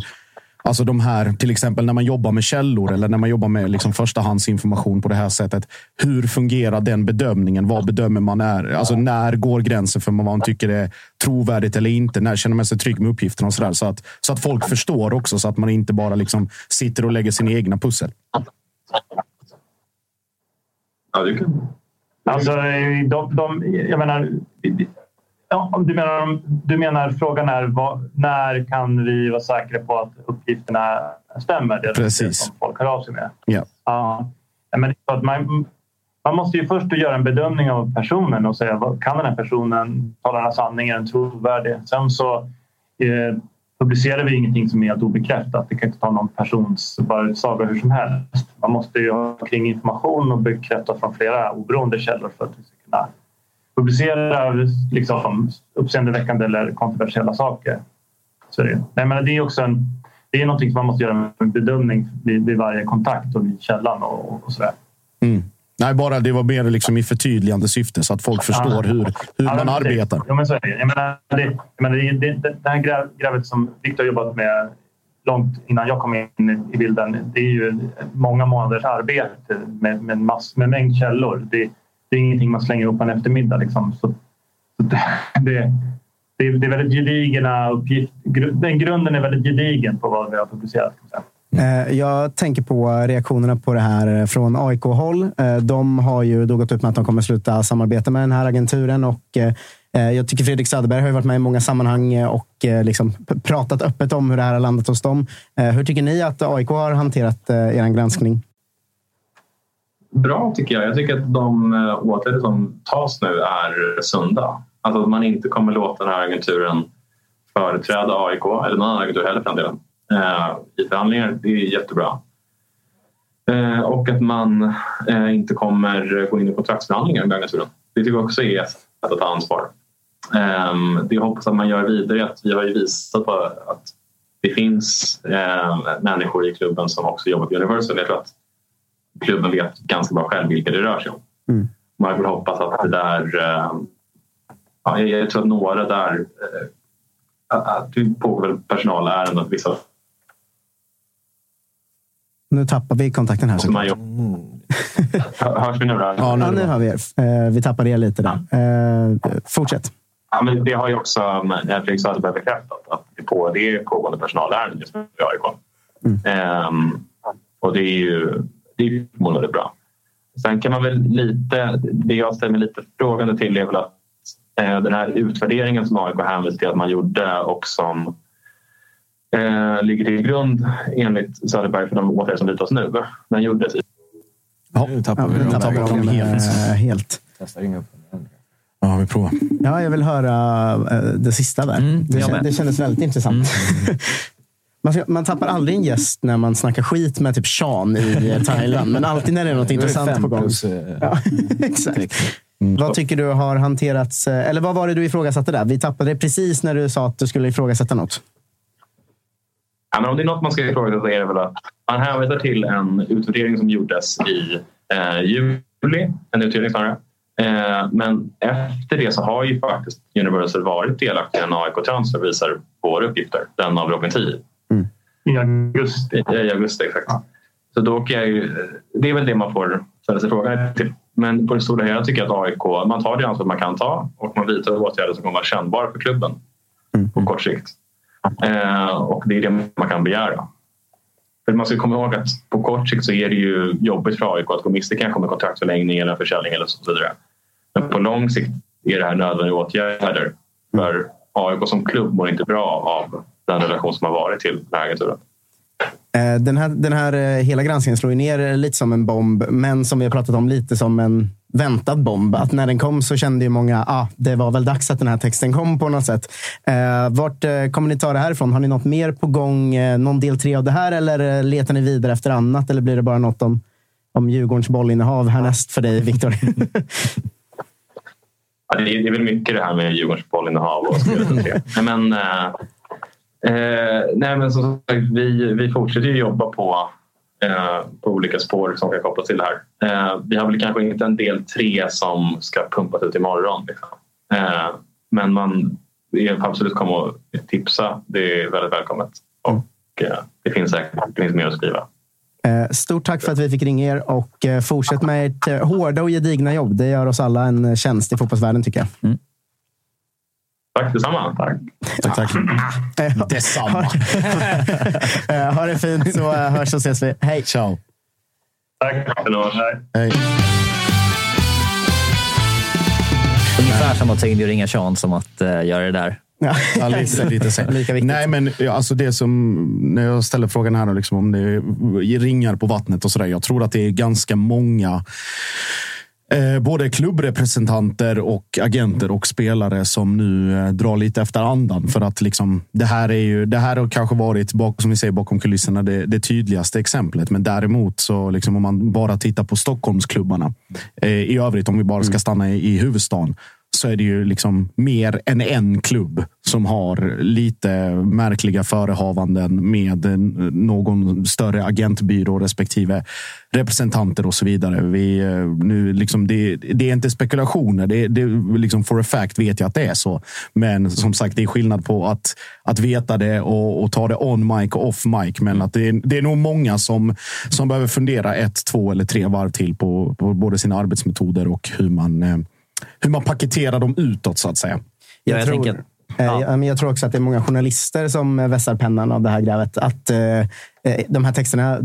Alltså de här, till exempel när man jobbar med källor eller när man jobbar med liksom förstahandsinformation på det här sättet. Hur fungerar den bedömningen? Vad bedömer man är? Alltså när går gränsen för vad man tycker är trovärdigt eller inte? När känner man sig trygg med uppgifterna och så där? Så att, så att folk förstår också så att man inte bara liksom sitter och lägger sina egna pussel. Ja, du kan. Alltså, de, de, jag menar, ja, du, menar, du menar frågan är vad, när kan vi vara säkra på att uppgifterna stämmer? Det Precis. Det som folk hör av sig med. Ja. Ja, men att man, man måste ju först göra en bedömning av personen och säga kan den här personen tala den här sanningen, är den trovärdig? Sen så eh, publicerar vi ingenting som är helt obekräftat. Det kan inte ta någon persons bara utsaga hur som helst. Man måste ju ha kring information och bekräfta från flera oberoende källor för att vi ska kunna publicera liksom, uppseendeväckande eller kontroversiella saker. Så det, nej, men det är också en, det är någonting som man måste göra en bedömning vid, vid varje kontakt och vid källan och, och sådär. Mm. Nej, bara det var mer liksom i förtydligande syfte så att folk förstår hur, hur Ja, man precis. arbetar. Ja, men så är det. Jag menar, det, jag menar, det, det, det, här gräv- grävet som Viktor jobbat med långt innan jag kom in i bilden. Det är ju många månaders arbete med, med, mass, med mängd källor. Det, det är ingenting man slänger upp en eftermiddag. Liksom. Så, så det, [LAUGHS] det, det, är, det är väldigt gedigna uppgifter. Den grunden är väldigt gedigen på vad vi har publicerat. Eh, jag tänker på reaktionerna på det här från AIK-håll. Eh, de har ju då gått ut med att de kommer sluta samarbeta med den här agenturen. Och eh, jag tycker Fredrik Söderberg har ju varit med i många sammanhang och liksom pratat öppet om hur det här har landat hos dem. Hur tycker ni att AIK har hanterat er granskning? Bra tycker jag. Jag tycker att de eh, åtgärder som tas nu är sunda. Alltså att man inte kommer låta den här agenturen företräda AIK eller någon annan agentur heller för den delen eh, i förhandlingar. Det är jättebra. Eh, och att man inte kommer gå in i kontraktsförhandlingar med agenturen. Det tycker jag också är ett sätt att ta ansvar. Ehm, det jag hoppas att man gör vidare är att vi har ju visat på att det finns människor i klubben som också jobbar på Universal. Jag tror att klubben vet ganska bra själv vilka det rör sig om. Mm. Man vill hoppas att det där... Eh, ja, jag, tror att några där... Eh, det pågår väl personalärenden vissa Nu tappar vi kontakten här. man såklart. jobbar. Hörs vi nu då? Ja, nu har vi er. Eh, Vi tappade er lite där. Fortsätt. Ja, men det har ju också Fredrik Söderberg bekräftat att det, på, det är pågående personalärenden just nu i AIK. Ehm, och det är ju det väldigt bra. Sen kan man väl lite, det jag ställer mig lite frågande till är väl att eh, den här utvärderingen som AIK hänvisar till att man gjorde och som eh, ligger till grund enligt Söderberg för de åtgärder som vidtas nu. Den gjordes i Ja, Nu tappar Ja, vi nu dem. tappar vi dem helt. eh, helt. Testar ringa upp. Ja, vi provar. Ja, jag vill höra eh, det sista där. Mm, det, jag kän- med. det kändes väldigt intressant. [LAUGHS] man, ska, man tappar aldrig en gäst när man snackar skit med typ Sean i eh, Thailand, men alltid när det är något intressant fem på gång. plus, eh, Ja, [LAUGHS] exakt. Vad tycker du har hanterats? eh, Eller vad var det du ifrågasatte där? Vi tappade det precis när du sa att du skulle ifrågasätta något. Ja, men om det är något man ska ifrågasätta så är det väl att man hänvisar till en utvärdering som gjordes i eh, juli. En utredning snarare. Eh, men efter det så har ju faktiskt Universal varit delaktiga i en AIK transfer visar våra uppgifter. Den av Robin 10 I augusti. i, i augusti. Exakt. Så då kan jag ju, det är väl det man får ställa sig frågan till. Men på det stora hela tycker jag att AIK man tar det ansvar man kan ta och man vidtar åtgärder som kommer vara kännbara för klubben på kort sikt. Eh, och det är det man kan begära. För man ska komma ihåg att på kort sikt så är det ju jobbigt för AIK att gå miste kanske med kontraktförlängning eller en försäljning eller så vidare. Men på lång sikt är det här nödvändiga åtgärder. För AIK som klubb mår inte bra av den relation som har varit till den här agenturen. Eh, Den här, den här eh, hela granskningen slår ju ner lite som en bomb, men som vi har pratat om lite som en väntad bomb. Att när den kom så kände ju många ah, det var väl dags att den här texten kom på något sätt. Eh, vart eh, kommer ni ta det här ifrån? Har ni något mer på gång? Eh, någon del tre av det här eller eh, letar ni vidare efter annat? Eller blir det bara något om, om Djurgårdens bollinnehav härnäst för dig, Viktor? [LAUGHS] Ja, det, är, det är väl mycket det här med Djurgårdens bollinnehav och [LAUGHS] så vidare. men, eh, eh, nej, men som sagt, vi, vi fortsätter ju jobba på eh, på olika spår som kan kopplas till det här. Eh, vi har väl kanske inte en del tre som ska pumpas ut imorgon. Liksom. Eh, men man absolut komma och tipsa. Det är väldigt välkommet. Och eh, det finns säkert det finns mer att skriva. Eh, Stort tack för att vi fick ringa er och eh, fortsätt med ert hårda och gedigna jobb. Det gör oss alla en tjänst i fotbollsvärlden tycker jag. Tack detsamma. Tack. Tack, tack. [LAUGHS] Detsamma. Eh, Ha det fint så eh, hörs och ses vi. Hej! Ciao. Tack. Hej. Ungefär som att ta in och ringa Sean som att uh, göra det där. Ja, lite, lite så. Lika viktigt. Nej, men ja, alltså det som, när jag ställer frågan här liksom, om det är ringar på vattnet och sådär. Jag tror att det är ganska många Eh, både klubbrepresentanter och agenter och spelare som nu eh, drar lite efter andan. För att liksom, det här är ju, det här har kanske varit, bak, som vi säger, bakom kulisserna det, det tydligaste exemplet. Men däremot, så liksom, om man bara tittar på Stockholmsklubbarna eh, i övrigt, om vi bara ska stanna i, i huvudstaden, så är det ju liksom mer än en klubb som har lite märkliga förehavanden med någon större agentbyrå respektive representanter och så vidare. Vi, eh, nu liksom det, det är inte spekulationer. Det, det liksom for a fact vet jag att det är så. Men som sagt, det är skillnad på att, att veta det och, och ta det on mic och off mic. Men att det, är, det är nog många som, som behöver fundera ett, två eller tre varv till på, på både sina arbetsmetoder och hur man eh, hur man paketerar dem utåt så att säga. Ja, jag tror, tänker, eh, ja. ja, men jag tror också att det är många journalister som eh, vässar pennan av det här grävet. Att eh, eh, de här texterna,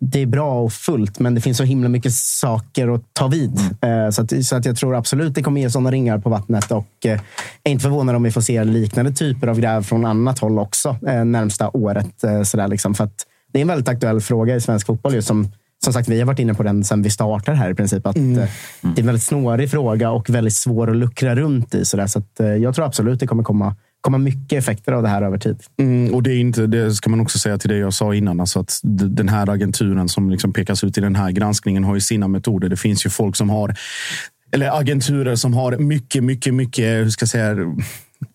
det är bra och fullt, men det finns så himla mycket saker att ta vid. Eh, så, att, så att jag tror absolut det kommer ge sådana ringar på vattnet och eh, är inte förvånad om vi får se liknande typer av gräv från annat håll också eh, närmsta året. Eh, sådär liksom. För att det är en väldigt aktuell fråga i svensk fotboll. Just som, som sagt, vi har varit inne på den sedan vi startade här i princip. Att, eh, Det är en väldigt snårig fråga och väldigt svår att luckra runt i. Sådär. Så att, eh, jag tror absolut det kommer komma, komma mycket effekter av det här över tid. Mm, och det, är inte, det ska man också säga till det jag sa innan. Alltså att den här agenturen som liksom pekas ut i den här granskningen har ju sina metoder. Det finns ju folk som har, eller agenturer som har mycket, mycket, mycket, hur ska jag säga,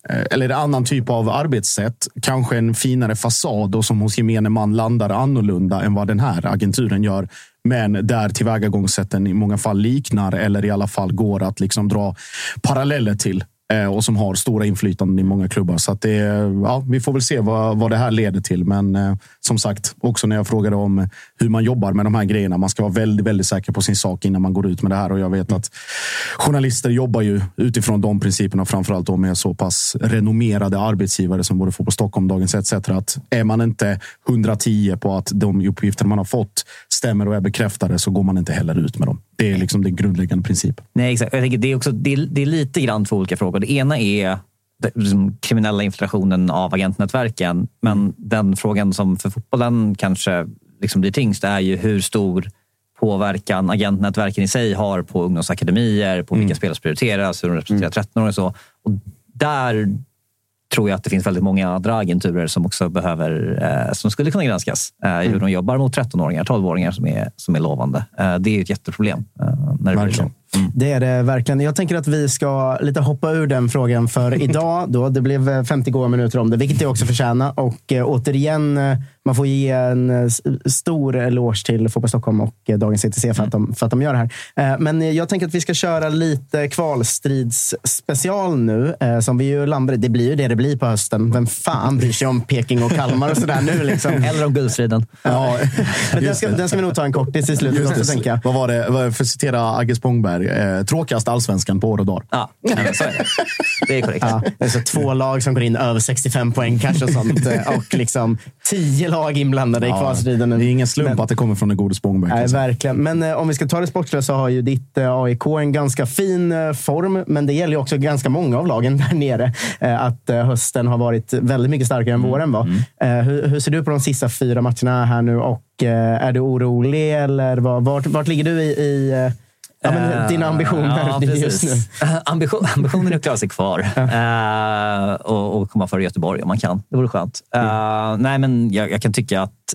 Eh, eller en annan typ av arbetssätt. Kanske en finare fasad och som hos gemene man landar annorlunda än vad den här agenturen gör. Men där tillvägagångssätten i många fall liknar eller i alla fall går att liksom dra paralleller till Eh, och som har stora inflytanden i många klubbar. Så att det, ja, vi får väl se vad, vad det här leder till. Men eh, som sagt, också när jag frågade om hur man jobbar med de här grejerna. Man ska vara väldigt, väldigt säker på sin sak innan man går ut med det här. Och jag vet att journalister jobbar ju utifrån de principerna, framförallt då med så pass renommerade arbetsgivare som både Fotboll på Stockholm, Dagens ETC. Att är man inte 110 på att de uppgifter man har fått stämmer och är bekräftade så går man inte heller ut med dem. Det är liksom den grundläggande principen. Nej, exakt. Jag tänker, det, är också, det, är, det är lite grann två olika frågor. Det ena är den liksom, kriminella infiltrationen av agentnätverken. Men den frågan som för fotbollen kanske liksom blir tyngst är ju hur stor påverkan agentnätverken i sig har på ungdomsakademier, på vilka spelare som prioriteras, hur de representerar 13 och så. Och där tror jag att det finns väldigt många andra agenturer som också behöver, eh, som skulle kunna granskas. Eh, hur de jobbar mot 13-åringar, 12-åringar som är, som är lovande. Eh, det är ett jätteproblem. Eh, när det blir så. Det är det verkligen. Jag tänker att vi ska lite hoppa ur den frågan för [LAUGHS] idag. Då. Det blev eh, 50 goda minuter om det, vilket jag också förtjänar. Och eh, återigen, eh, man får ge en eh, stor eloge till Fotboll Stockholm och eh, Dagens ETC för att, de, för att de gör det här. Eh, men jag tänker att vi ska köra lite kvalstridsspecial nu, som vi ju landar. Det blir ju det det blir på hösten. Vem fan bryr sig om Peking och Kalmar och sådär nu? Liksom. [LAUGHS] Eller om guldstriden. Ja, [LAUGHS] Men den, ska, den ska vi nog ta en kortis i slutet också, tänker jag. Vad var det? För att citera Agge Spångberg. Eh, tråkigast allsvenskan på år och dag. Ja, så är det. Det är korrekt. Ja, det är så två lag som går in över 65 poäng kanske och sånt. [LAUGHS] Och liksom tio lag inblandade i kvalstriden. Det är ingen slump Men- att det kommer från den gode Spångberg. Nej, verkligen. Men eh, om vi ska ta det sportsliga så har ju ditt eh, AIK en ganska fin eh, form. Men det gäller ju också ganska många av lagen [LAUGHS] där nere. Eh, att eh, hösten har varit väldigt mycket starkare än våren var. Eh, hur, hur ser du på de sista fyra matcherna här nu? Och är du orolig? Eller vad, vart, vart ligger du i, i ja, men, dina ambitioner Ja, [LAUGHS] just nu? Ambition, ambitionen är att klara sig kvar Eh, och, och komma före Göteborg om man kan. Det vore skönt. Eh, nej, men jag, jag kan tycka att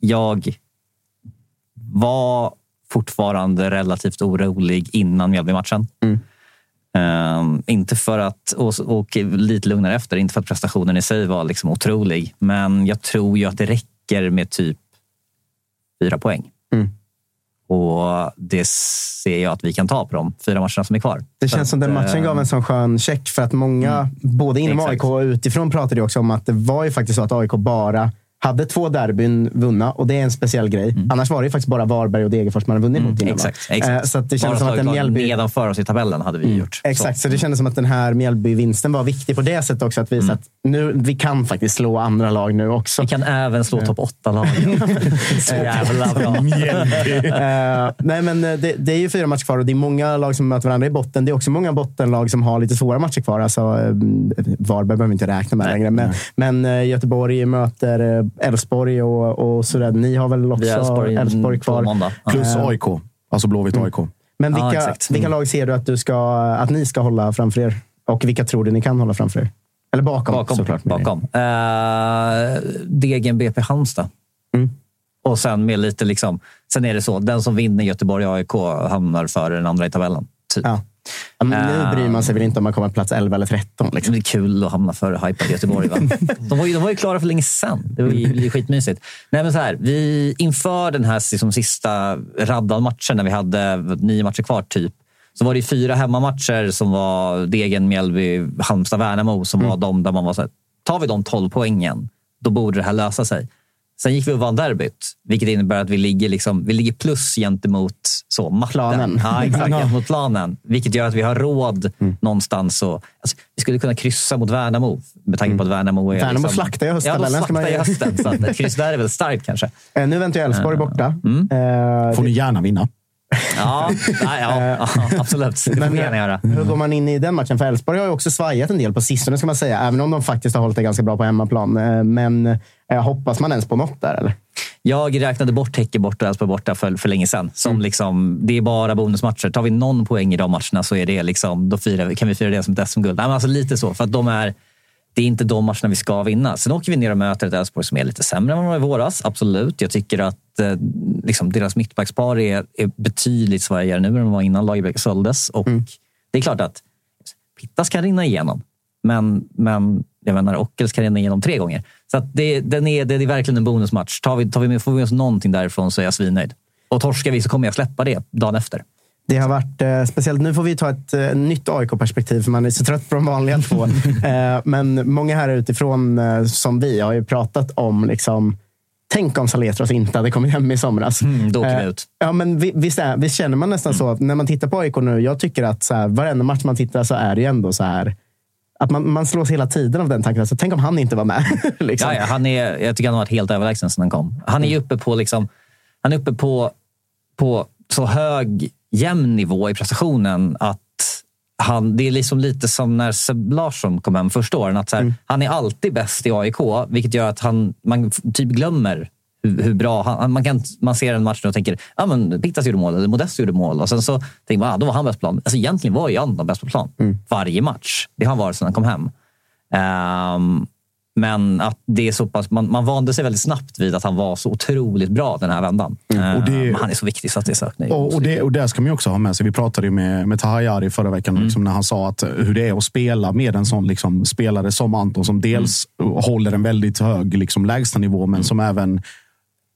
jag var fortfarande relativt orolig innan Mjällby-matchen. Eh, inte för att, och, och lite lugnare efter, inte för att prestationen i sig var liksom otrolig. Men jag tror ju att det räcker med typ fyra poäng. Mm. Och det ser jag att vi kan ta på de fyra matcherna som är kvar. Det Så känns som den att, matchen eh, gav en sån skön check för att många, både inom Exakt. AIK och utifrån, pratade också om att det var ju faktiskt så att AIK bara hade två derbyn vunna och det är en speciell grej. Annars var det faktiskt bara Varberg och Degerfors man hade vunnit mot innan. Mm. Exakt. exakt. Eh, Så att det Bara kändes som att en Mjällby... Mm. nedanför oss i tabellen hade vi gjort. Exakt, så. det kändes som att den här Mjällby-vinsten var viktig på det sättet också. Att visa att nu, vi kan faktiskt slå andra lag nu också. Vi kan även slå topp åtta-lag. [LAUGHS] Så jävla bra. [LAUGHS] Eh, nej, men eh, det, det är ju fyra matcher kvar och det är många lag som möter varandra i botten. Det är också många bottenlag som har lite svåra matcher kvar. Alltså, eh, Varberg behöver vi inte räkna med längre. Men, men eh, Göteborg möter eh, Elfsborg och, och sådär. Ni har väl också Elfsborg, kvar. Ja. Plus Eh, AIK. Alltså Blåvitt AIK. Men Ja, vilka, exakt. vilka lag ser du att, du ska, att ni ska hålla framför er? Och vilka tror du ni kan hålla framför er? Eller bakom, Bakom. såklart. bakom. Uh, Degen BP Halmstad. Mm. Och sen med lite liksom... Sen är det så, den som vinner Göteborg AIK hamnar före den andra i tabellen. Typ. Ja. Ja, nu bryr man sig väl inte om man kommer på plats 11 eller 13. Liksom. Det är kul att hamna före hypade Göteborg. Va? [LAUGHS] De, var ju, de var ju klara för länge sedan. Det var ju, det skitmysigt. Nej, men så här, vi, inför den här liksom, sista raddan matcher, när vi hade nio matcher kvar, typ, så var det fyra hemmamatcher som var Degen, Mjällby, Halmstad, Värnamo som var de där man var så här, tar vi de 12 poängen, då borde det här lösa sig. Sen gick vi och vann derbyt, vilket innebär att vi ligger, liksom, vi ligger plus gentemot så, matten. Planen. Ja, exakt, gentemot planen. Vilket gör att vi har råd Mm. någonstans. Och, alltså, vi skulle kunna kryssa mot Värnamo, med tanke på att Värnamo är... Mm. Värnamo liksom, slaktar ju hösttabellen, Ja, de ska man slaktar ju- i hösten. Så att ett kryss där är väl starkt kanske. [LAUGHS] Eh, Nu väntar ju Elfsborg borta. Eh, Får ni gärna vinna. Ja, ja, [LAUGHS] ja, absolut. Det får gärna göra. Hur går man in i den matchen? För Elfsborg har ju också svajat en del på sistone, ska man säga. Även om de faktiskt har hållit det ganska bra på hemmaplan. Eh, Men eh, hoppas man ens på något där? Eller? Jag räknade bort Häcke borta och Elfsborg borta för, för länge sedan. Som Mm. liksom, det är bara bonusmatcher. Tar vi någon poäng i de matcherna så är det liksom, då firar, kan vi fira det som ett SM-guld. Alltså lite så, för att de är, det är inte de matcherna vi ska vinna. Sen åker vi ner och möter ett Elfsborg som är lite sämre än vad de var i våras. Absolut. Jag tycker att eh, liksom, deras mittbackspar är, är betydligt svagare nu än de var innan Lagerbäck såldes. Och Mm. Det är klart att Pittas kan rinna igenom. Men, men jag menar, Ockels kan rinna igenom tre gånger. Så det, den är, det är verkligen en bonusmatch. Tar vi, tar vi med, får vi med oss någonting därifrån så är jag svinnöjd. Och torskar vi så kommer jag släppa det dagen efter. Det har varit eh, speciellt. Nu får vi ta ett eh, nytt AIK-perspektiv, för man är så trött på de vanliga två. [LAUGHS] eh, men många här utifrån, eh, som vi, har ju pratat om liksom, Tänk om Saletros inte hade kommit hem i somras. Mm, då åker vi Eh, ut. Ja, men vi- visst, är, visst känner man nästan så att när man tittar på AIK nu. Jag tycker att så här, varenda match man tittar så är det ju ändå så här. Att man, man slås hela tiden av den tanken. Alltså, tänk om han inte var med. [LAUGHS] liksom. Ja, ja, han är, jag tycker han har varit helt överlägsen sedan han kom. Han är ju uppe på, liksom, han är uppe på, på så hög, jämn nivå i prestationen att han, det är liksom lite som när Seb Larsson kom hem första åren. Att så här, Han är alltid bäst i AIK, vilket gör att han, man typ glömmer hur, hur bra han, man, kan, man ser en match nu och tänker ja, men Pittas gjorde mål eller Modest gjorde mål. Och sen så tänker man ah, då var han bäst på plan. Alltså, egentligen var ju han bäst på plan varje match. Det har han varit sedan han kom hem. Ehm, men att det är så pass, man, man vande sig väldigt snabbt vid att han var så otroligt bra den här vändan. Ehm, Och det- men han är så viktig så att det är. Nej, Och, och, det, och det ska man också ha med sig. Vi pratade med, med Tahayari förra veckan liksom, när han sa att hur det är att spela med en sån liksom, spelare som Anton som dels håller en väldigt hög liksom, lägstanivå men som även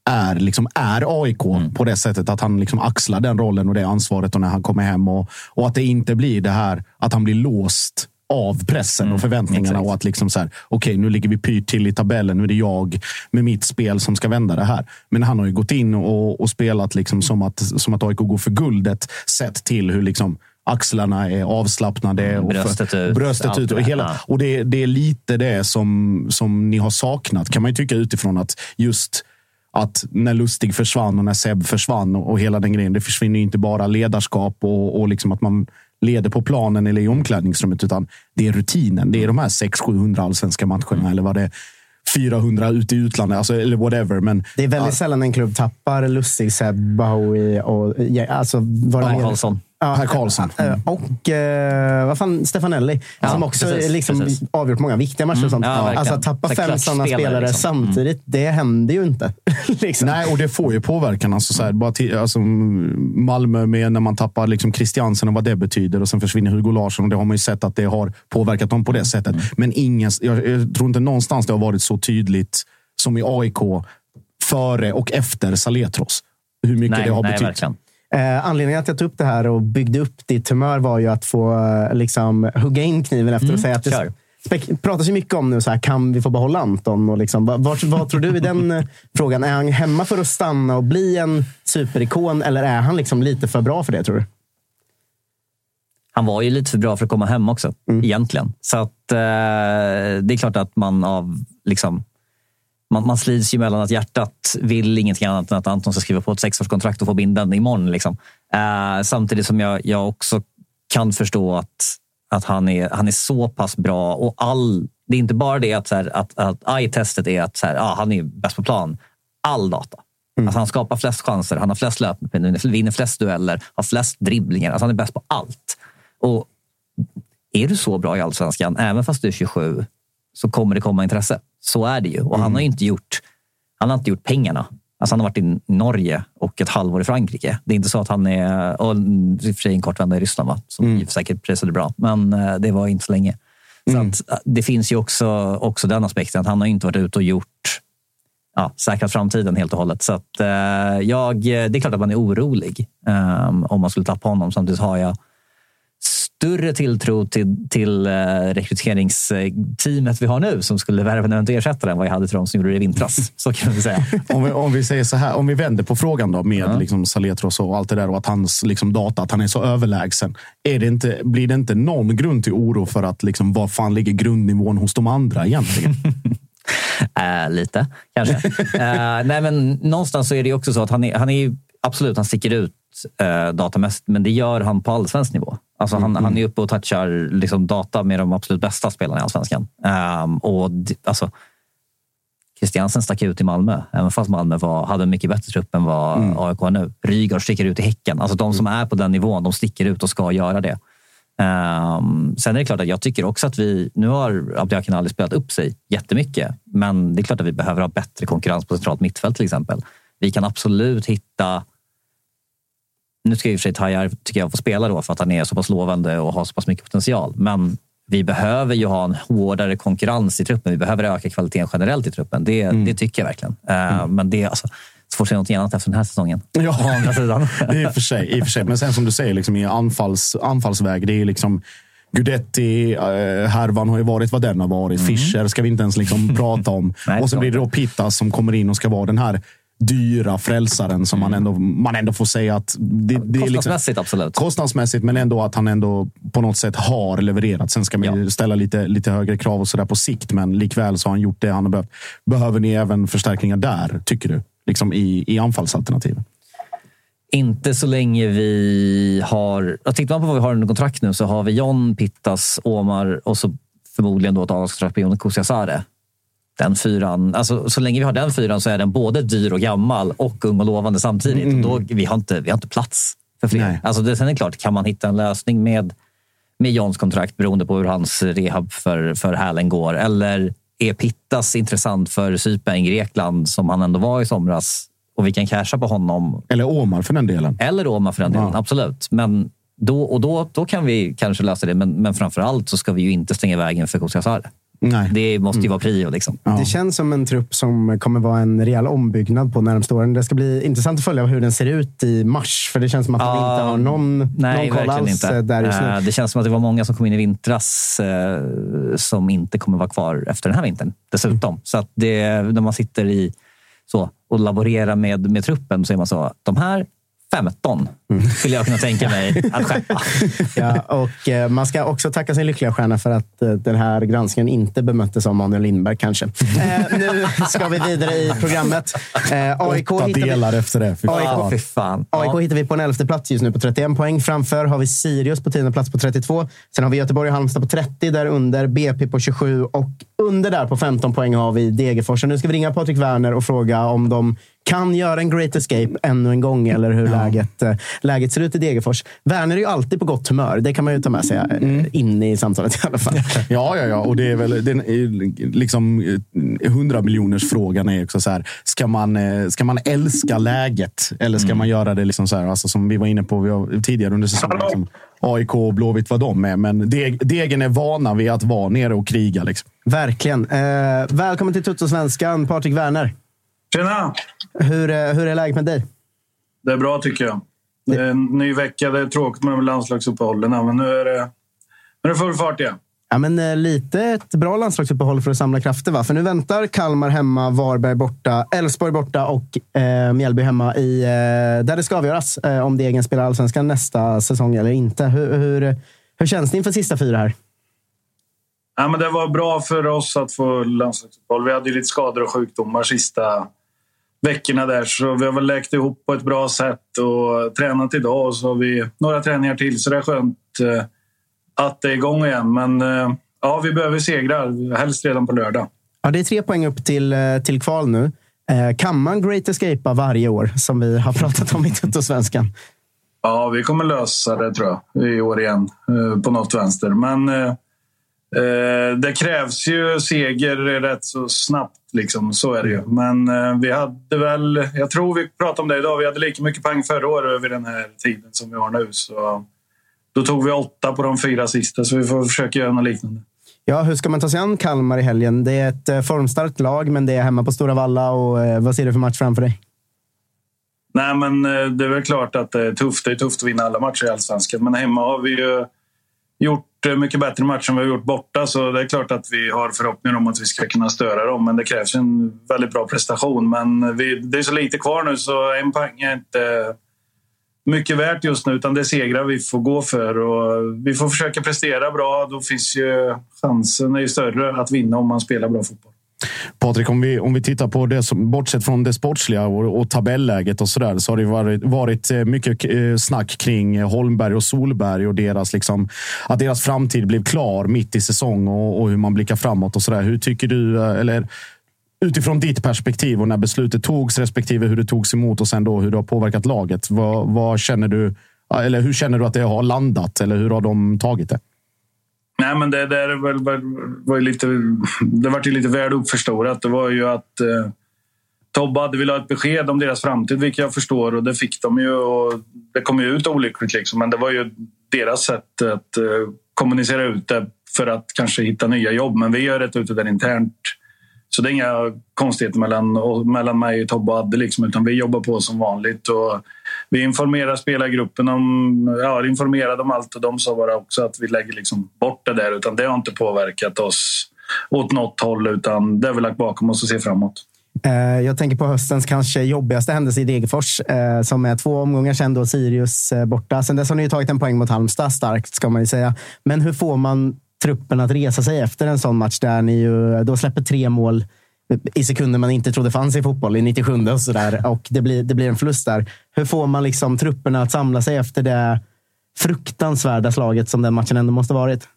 är, liksom, är AIK på det sättet att han liksom axlar den rollen och det ansvaret och när han kommer hem. Och, och att det inte blir det här att han blir låst av pressen och förväntningarna. exakt. och att liksom så här, okej, nu ligger vi pyrt till i tabellen. Nu är det jag med mitt spel som ska vända det här. Men han har ju gått in och, och spelat liksom som, att, som att AIK går för guldet. Sett till hur liksom axlarna är avslappnade. och för- bröstet ut, Bröstet ut. Och, hela, och det, det är lite det som, som ni har saknat, kan man ju tycka utifrån. att just att när Lustig försvann och när Seb försvann och, och hela den grejen. Det försvinner ju inte bara ledarskap och, och liksom att man leder på planen eller i omklädningsrummet, utan det är rutinen. Det är de här 600-700 allsvenska matcherna eller vad det är. 400 ute i utlandet, alltså, eller whatever. Men, Det är väldigt sällan en klubb tappar Lustig, Seb, Bahoui och... Ja, alltså, vad Karlsson. Ja, Per Karlsson. eh, Och eh, vad fan, Stefanelli. Ja, som också precis, liksom precis. avgjort många viktiga matcher. och sånt. ja, alltså att tappa Så fem sådana spelare liksom. samtidigt, det händer ju inte. [LAUGHS] liksom. Nej, och det får ju påverkan. Alltså, så här, bara till, alltså, Malmö med när man tappar liksom Christiansen och vad det betyder och sen försvinner Hugo Larsson. Och det har man ju sett att det har påverkat dem på det sättet. Men ingen, jag, jag tror inte någonstans det har varit så tydligt som i AIK före och efter Saletros. Hur mycket Nej, det har nej, betytt. verkligen. Eh, anledningen att jag tog upp det här och byggde upp ditt humör var ju att få eh, liksom, hugga in kniven efter och säga att det spek- pratas ju mycket om nu, så här, kan vi få behålla Anton? Och liksom, vad, vad, tror du i den eh, [LAUGHS] frågan? Är han hemma för att stanna och bli en superikon eller är han liksom lite för bra för det, tror du? Han var ju lite för bra för att komma hem också, egentligen. Så att, eh, det är klart att man av liksom, man, man slids ju mellan att hjärtat vill ingenting annat än att Anton ska skriva på ett sexårskontrakt och få binden imorgon. Liksom. Eh, samtidigt som jag, jag också kan förstå att, att han, är, han är så pass bra. och all Det är inte bara det att, så här, att, att eye-testet är att så här, ah, han är bäst på plan. All data. Alltså han skapar flest chanser, han har flest löpminuter, vinner flest dueller, har flest dribblingar. Alltså han är bäst på allt. Och är du så bra i allsvenskan, även fast du är 27, så kommer det komma intresse. Så är det ju. Och han har ju inte gjort, han har inte gjort pengarna. Alltså han har varit i Norge och ett halvår i Frankrike. Det är inte så att han är... Och i och för sig en kort vända i Ryssland, va? som mm. säkert prisade bra. Men eh, det var inte så länge. Så att, eh, det finns ju också, också den aspekten att han har inte varit ute och gjort ja, säkrat framtiden helt och hållet. Så att, eh, jag, det är klart att man är orolig eh, om man skulle tappa honom. Samtidigt har jag större tilltro till, till eh, rekryteringsteamet vi har nu som skulle värva en eventuell ersättare än vad jag hade till de som gjorde det i vintras. [LAUGHS] Så kan vi säga. Om vi, om vi säger så här, om vi vänder på frågan då med liksom Saletros och allt det där och att hans liksom, data, att han är så överlägsen. Är det inte, blir det inte någon grund till oro för att liksom, var fan ligger grundnivån hos de andra egentligen? Äh, [LAUGHS] lite, kanske. äh, [LAUGHS] nej, men någonstans så är det också så att han är, han är ju, absolut, han sticker ut äh, datamässigt, men det gör han på allsvensk nivå. Alltså han, han är uppe och touchar liksom, data med de absolut bästa spelarna i allsvenskan. Um, och alltså, Christiansen stack ut i Malmö, även fast Malmö var, hade en mycket bättre trupp än vad AIK har nu. Rygaard sticker ut i Häcken. Alltså de som är på den nivån, de sticker ut och ska göra det. Um, sen är det klart att jag tycker också att vi... Nu har Abdiakin Ali spelat upp sig jättemycket, men det är klart att vi behöver ha bättre konkurrens på centralt mittfält till exempel. Vi kan absolut hitta... Nu ska i och för sig Tayyar, tycker jag, få spela då för att han är så pass lovande och har så pass mycket potential. Men vi behöver ju ha en hårdare konkurrens i truppen. Vi behöver öka kvaliteten generellt i truppen. Det, det tycker jag verkligen. Uh, Men det är alltså, svårt att säga något annat efter den här säsongen. Ja, andra sidan. [LAUGHS] det är för sig. I och för sig. Men sen som du säger, liksom, i anfalls, anfallsväg. Det är liksom Gudetti-härvan har ju varit vad den har varit. Fischer ska vi inte ens liksom prata om. [LAUGHS] Nej, och så det blir det då Pittas som kommer in och ska vara den här dyra frälsaren som man, ändå, man ändå får säga att... Det, det är liksom, Kostnadsmässigt, absolut. kostnadsmässigt, men ändå att han ändå på något sätt har levererat. Sen ska man ju ställa lite, lite högre krav och sådär på sikt, men likväl så har han gjort det han har behövt. Behöver ni även förstärkningar där, tycker du? Liksom i, i anfallsalternativen? Inte så länge vi har... Ja, tittar man på vad vi har under kontrakt nu så har vi John, Pittas, Omar och så förmodligen då ett avgångskontrakt på Jon Kusiasare. Den fyran, alltså, så länge vi har den fyran så är den både dyr och gammal och ung och lovande samtidigt. Och då, vi, har inte, vi har inte plats för fler. Nej. Alltså, det, sen är det klart, kan man hitta en lösning med, med Johns kontrakt beroende på hur hans rehab för, för hälen går eller är Pittas intressant för Cypern, Grekland som han ändå var i somras och vi kan casha på honom Eller Omar för den delen. eller Roma för den delen, Ja. absolut. Men då, och då, då kan vi kanske lösa det. Men, men framför allt så ska vi ju inte stänga vägen för Kusiasare. Nej. Det måste ju vara prio. Liksom. Det känns som en trupp som kommer vara en rejäl ombyggnad på närmsta åren. Det ska bli intressant att följa hur den ser ut i mars. För det känns som att Ja, inte har någon, Nej, någon koll alls inte. eh, där just nu. Eh, Det känns som att det var många som kom in i vintras eh, som inte kommer vara kvar efter den här vintern dessutom. Så att det, när man sitter i så, och laborerar med, med truppen så är man så, de här 15 skulle jag kunna tänka mig att skeppa. [LAUGHS] Ja, och eh, man ska också tacka sin lyckliga stjärna för att eh, den här granskningen inte bemöttes av Manuel Lindberg kanske. [LAUGHS] Eh, nu ska vi vidare i programmet. Eh, AIK Åtta hittar vi- delar efter det. Fy AIK. fy fan. AIK Ja. hittar vi på en elfte plats just nu på 31 poäng. Framför har vi Sirius på tionde plats på 32. Sen har vi Göteborg och Halmstad på 30, där under BP på 27 och under där på 15 poäng har vi Degerfors. Så nu ska vi ringa Patrik Werner och fråga om de kan göra en great escape ännu en gång eller hur läget, eh, läget ser ut i Degerfors. Werner är ju alltid på gott humör. Det kan man ju ta med sig eh, in i samtalet i alla fall. [LAUGHS] Ja, ja, ja. Och det är väl den, är liksom eh, 100 miljoners frågan är också så här. Ska man, ska man älska läget eller ska man göra det liksom så här, alltså som vi var inne på vi har, tidigare under säsongen? Liksom, AIK och Blåvitt vad de är, men deg, Degen är vana vid att vara nere och kriga. Liksom. Verkligen. Eh, välkommen till Tuttosvenskan, Patrik Werner. Tjena! Hur, eh, hur är läget med dig? Det är bra tycker jag. Det är en ny vecka. Det är tråkigt med landslagsuppehållen, men nu är det, nu är det full fart igen. Ja, men eh, lite ett bra landslagsuppehåll för att samla krafter. Va? För nu väntar Kalmar hemma, Varberg borta, Elfsborg borta och eh, Mjällby hemma i, eh, där det ska avgöras eh, om Degen spelar allsvenskan nästa säsong eller inte. Hur, hur, hur känns det inför sista fyra här? Ja, men det var bra för oss att få landslagsuppehåll. Vi hade ju lite skador och sjukdomar sista veckorna där. Så vi har väl läkt ihop på ett bra sätt och tränat idag. Och så har vi några träningar till, så det är skönt eh, att det är igång igen. Men eh, ja, vi behöver segrar, helst redan på lördag. Ja, det är tre poäng upp till, eh, till kval nu. Kan man Great Escapea varje år, som vi har [LAUGHS] pratat om i Tuttosvenskan? Ja, vi kommer lösa det tror jag, i år igen, på något vänster. Men Eh, det krävs ju seger rätt så snabbt. Liksom. Så är det ju. Men eh, vi hade väl, jag tror vi pratade om det idag, vi hade lika mycket poäng förra året vid den här tiden som vi har nu. Så då tog vi åtta på de fyra sista, så vi får försöka göra något liknande. Ja, hur ska man ta sig an Kalmar i helgen? Det är ett eh, formstarkt lag, men det är hemma på Stora Valla. Och, eh, vad ser du för match framför dig? Nej, men eh, det är väl klart att det är tufft. Det är tufft att vinna alla matcher i Allsvenskan, men hemma har vi ju gjort Eh, mycket bättre match än vi har gjort borta. Så det är klart att vi har förhoppningar om att vi ska kunna störa dem. Men det krävs en väldigt bra prestation. Men vi, det är så lite kvar nu så en poäng är inte mycket värt just nu. Utan det är segrar vi får gå för. Och vi får försöka prestera bra. Då finns ju chansen är ju större att vinna om man spelar bra fotboll. Patrik, om vi, om vi tittar på det som, bortsett från det sportsliga och, och tabelläget och så där, så har det varit, varit eh, mycket eh, snack kring eh, Holmberg och Solberg och deras, liksom, att deras framtid blev klar mitt i säsong och, och hur man blickar framåt och sådär. Hur tycker du, eller utifrån ditt perspektiv och när beslutet togs respektive hur det togs emot och sen då hur det har påverkat laget. Vad, vad känner du? Eller hur känner du att det har landat? Eller hur har de tagit det? Nej, men det där var, var, var lite, det var ju lite väl uppförstorat. Det var ju att eh, Tobbe hade velat ha ett besked om deras framtid, vilket jag förstår. Och det fick de ju. Och det kom ju ut olyckligt, liksom. men det var ju deras sätt att eh, kommunicera ut det för att kanske hitta nya jobb. Men vi gör rätt ut det där internt. Så det är inga konstigheter mellan, mellan mig, Tobbe och Adde, liksom, utan vi jobbar på som vanligt. Och vi informerar spelargruppen om, ja, informerade om allt och de sa bara också att vi lägger liksom bort det där. Utan det har inte påverkat oss åt något håll utan det har vi lagt bakom oss och ser framåt. Eh, jag tänker på höstens kanske jobbigaste händelse i Degerfors eh, som är två omgångar sedan då Sirius eh, borta. Sen dess har ni tagit en poäng mot Halmstad, starkt ska man ju säga. Men hur får man truppen att resa sig efter en sån match där ni ju då släpper tre mål i sekunder man inte trodde fanns i fotboll, i 97 och sådär. Och det blir, det blir en förlust där. Hur får man liksom trupperna att samla sig efter det fruktansvärda slaget som den matchen ändå måste varit?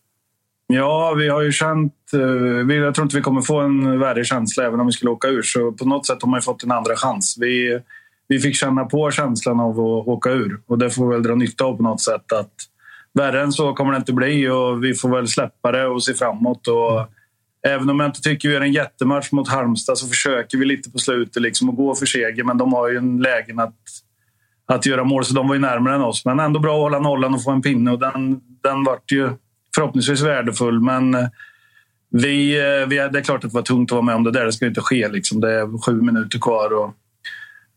Ja, vi har ju känt... Eh, jag tror inte vi kommer få en värre känsla även om vi skulle åka ur. Så på något sätt har man fått en andra chans. Vi, vi fick känna på känslan av att åka ur och det får vi väl dra nytta av på något sätt. Att värre än så kommer det inte bli och vi får väl släppa det och se framåt. Och Även om jag inte tycker vi gör en jättematch mot Halmstad så försöker vi lite på slutet liksom att gå för seger. Men de har ju en lägen att, att göra mål, så de var ju närmare än oss. Men ändå bra att hålla nollan och få en pinne och den, den vart ju förhoppningsvis värdefull. Men eh, vi, eh, vi, det är klart att det var tungt att vara med om det där. Det ska ju inte ske. Liksom. Det är sju minuter kvar och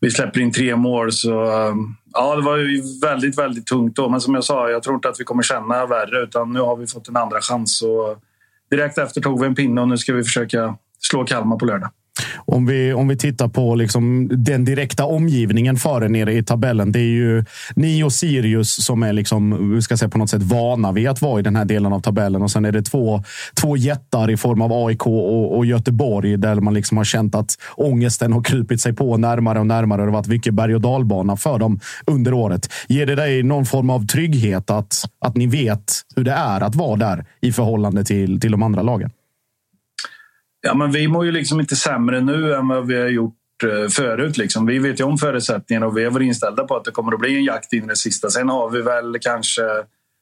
vi släpper in tre mål. Så, eh, ja, det var ju väldigt, väldigt tungt då. Men som jag sa, jag tror inte att vi kommer känna värre utan nu har vi fått en andra chans. Och direkt efter tog vi en pinne och nu ska vi försöka slå Kalmar på lördag. Om vi, om vi tittar på liksom den direkta omgivningen för er nere i tabellen. Det är ju ni och Sirius som är liksom, ska säga på något sätt vana vid att vara i den här delen av tabellen. Och sen är det två, två jättar i form av AIK och, och Göteborg där man liksom har känt att ångesten har krupit sig på närmare och närmare. Det har varit mycket berg och dalbana för dem under året. Ger det dig någon form av trygghet att, att ni vet hur det är att vara där i förhållande till, till de andra lagen? Ja, men vi mår ju liksom inte sämre nu än vad vi har gjort eh, förut. Liksom. Vi vet ju om förutsättningarna och vi har varit inställda på att det kommer att bli en jakt in i det sista. Sen har vi väl kanske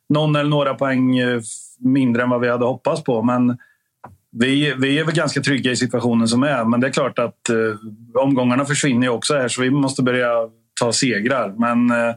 någon eller några poäng eh, mindre än vad vi hade hoppats på. Men vi, vi är väl ganska trygga i situationen som är. Men det är klart att eh, omgångarna försvinner ju också här så vi måste börja ta segrar. Men eh,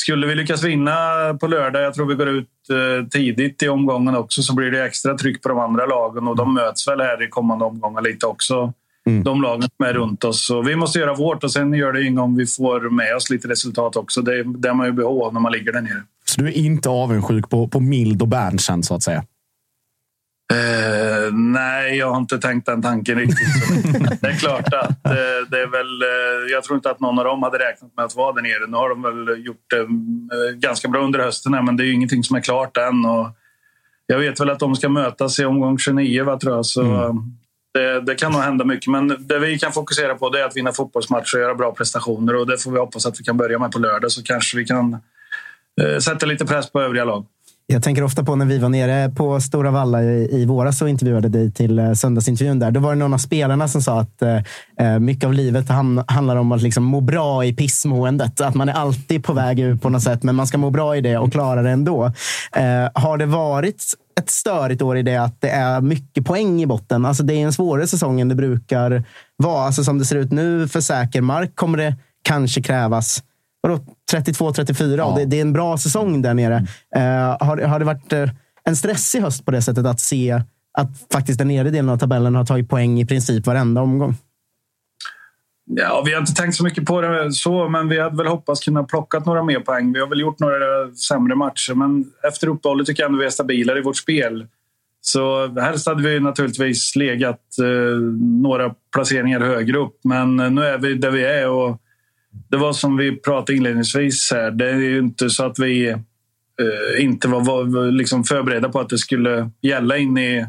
skulle vi lyckas vinna på lördag, jag tror vi går ut eh, tidigt i omgången också, så blir det extra tryck på de andra lagen och de möts väl här i kommande omgångar lite också. mm. de lagen som är runt oss. Så vi måste göra vårt och sen gör det inget om vi får med oss lite resultat också. Det, det är man ju behov av när man ligger där nere. Så du är inte avundsjuk på, på Mild och Berntsen så att säga? Eh, nej, jag har inte tänkt den tanken riktigt. det är klart att det, det, är väl... Eh, jag tror inte att någon av dem hade räknat med att vara där nere. Nu har de väl gjort det eh, ganska bra under hösten, här, men det är ju ingenting som är klart än. Och jag vet väl att de ska mötas i omgång 29, va, tror jag. Så mm. det, det, kan nog hända mycket. Men det vi kan fokusera på är att vinna fotbollsmatcher och göra bra prestationer. Och det får vi hoppas att vi kan börja med på lördag, så kanske vi kan eh, sätta lite press på övriga lag. Jag tänker ofta på när vi var nere på Stora Valla i, i våras och intervjuade dig till eh, söndagsintervjun där. Då var det någon av spelarna som sa att eh, eh mycket av livet ham, handlar om att liksom må bra i pissmåendet. Att man är alltid på väg ut på något sätt, men man ska må bra i det och klara det ändå. Eh, har det varit ett störigt år i det att det är mycket poäng i botten? Alltså det är en svårare säsong än det brukar vara. Alltså som det ser ut nu för säker mark kommer det kanske krävas 32-34 ja. och det, det, är en bra säsong där nere. Uh, har, har det varit uh, en stressig höst på det sättet att se att faktiskt den nedre delen av tabellen har tagit poäng i princip varenda omgång? Ja, vi har inte tänkt så mycket på det så, men vi hade väl hoppats kunna plocka några mer poäng. Vi har väl gjort några sämre matcher, men efter uppehållet tycker jag ändå vi är stabilare i vårt spel. Så helst hade vi naturligtvis legat eh, några placeringar högre upp, men nu är vi där vi är och det var som vi pratade inledningsvis här. Det är ju inte så att vi eh, inte var, var liksom förberedda på att det skulle gälla in i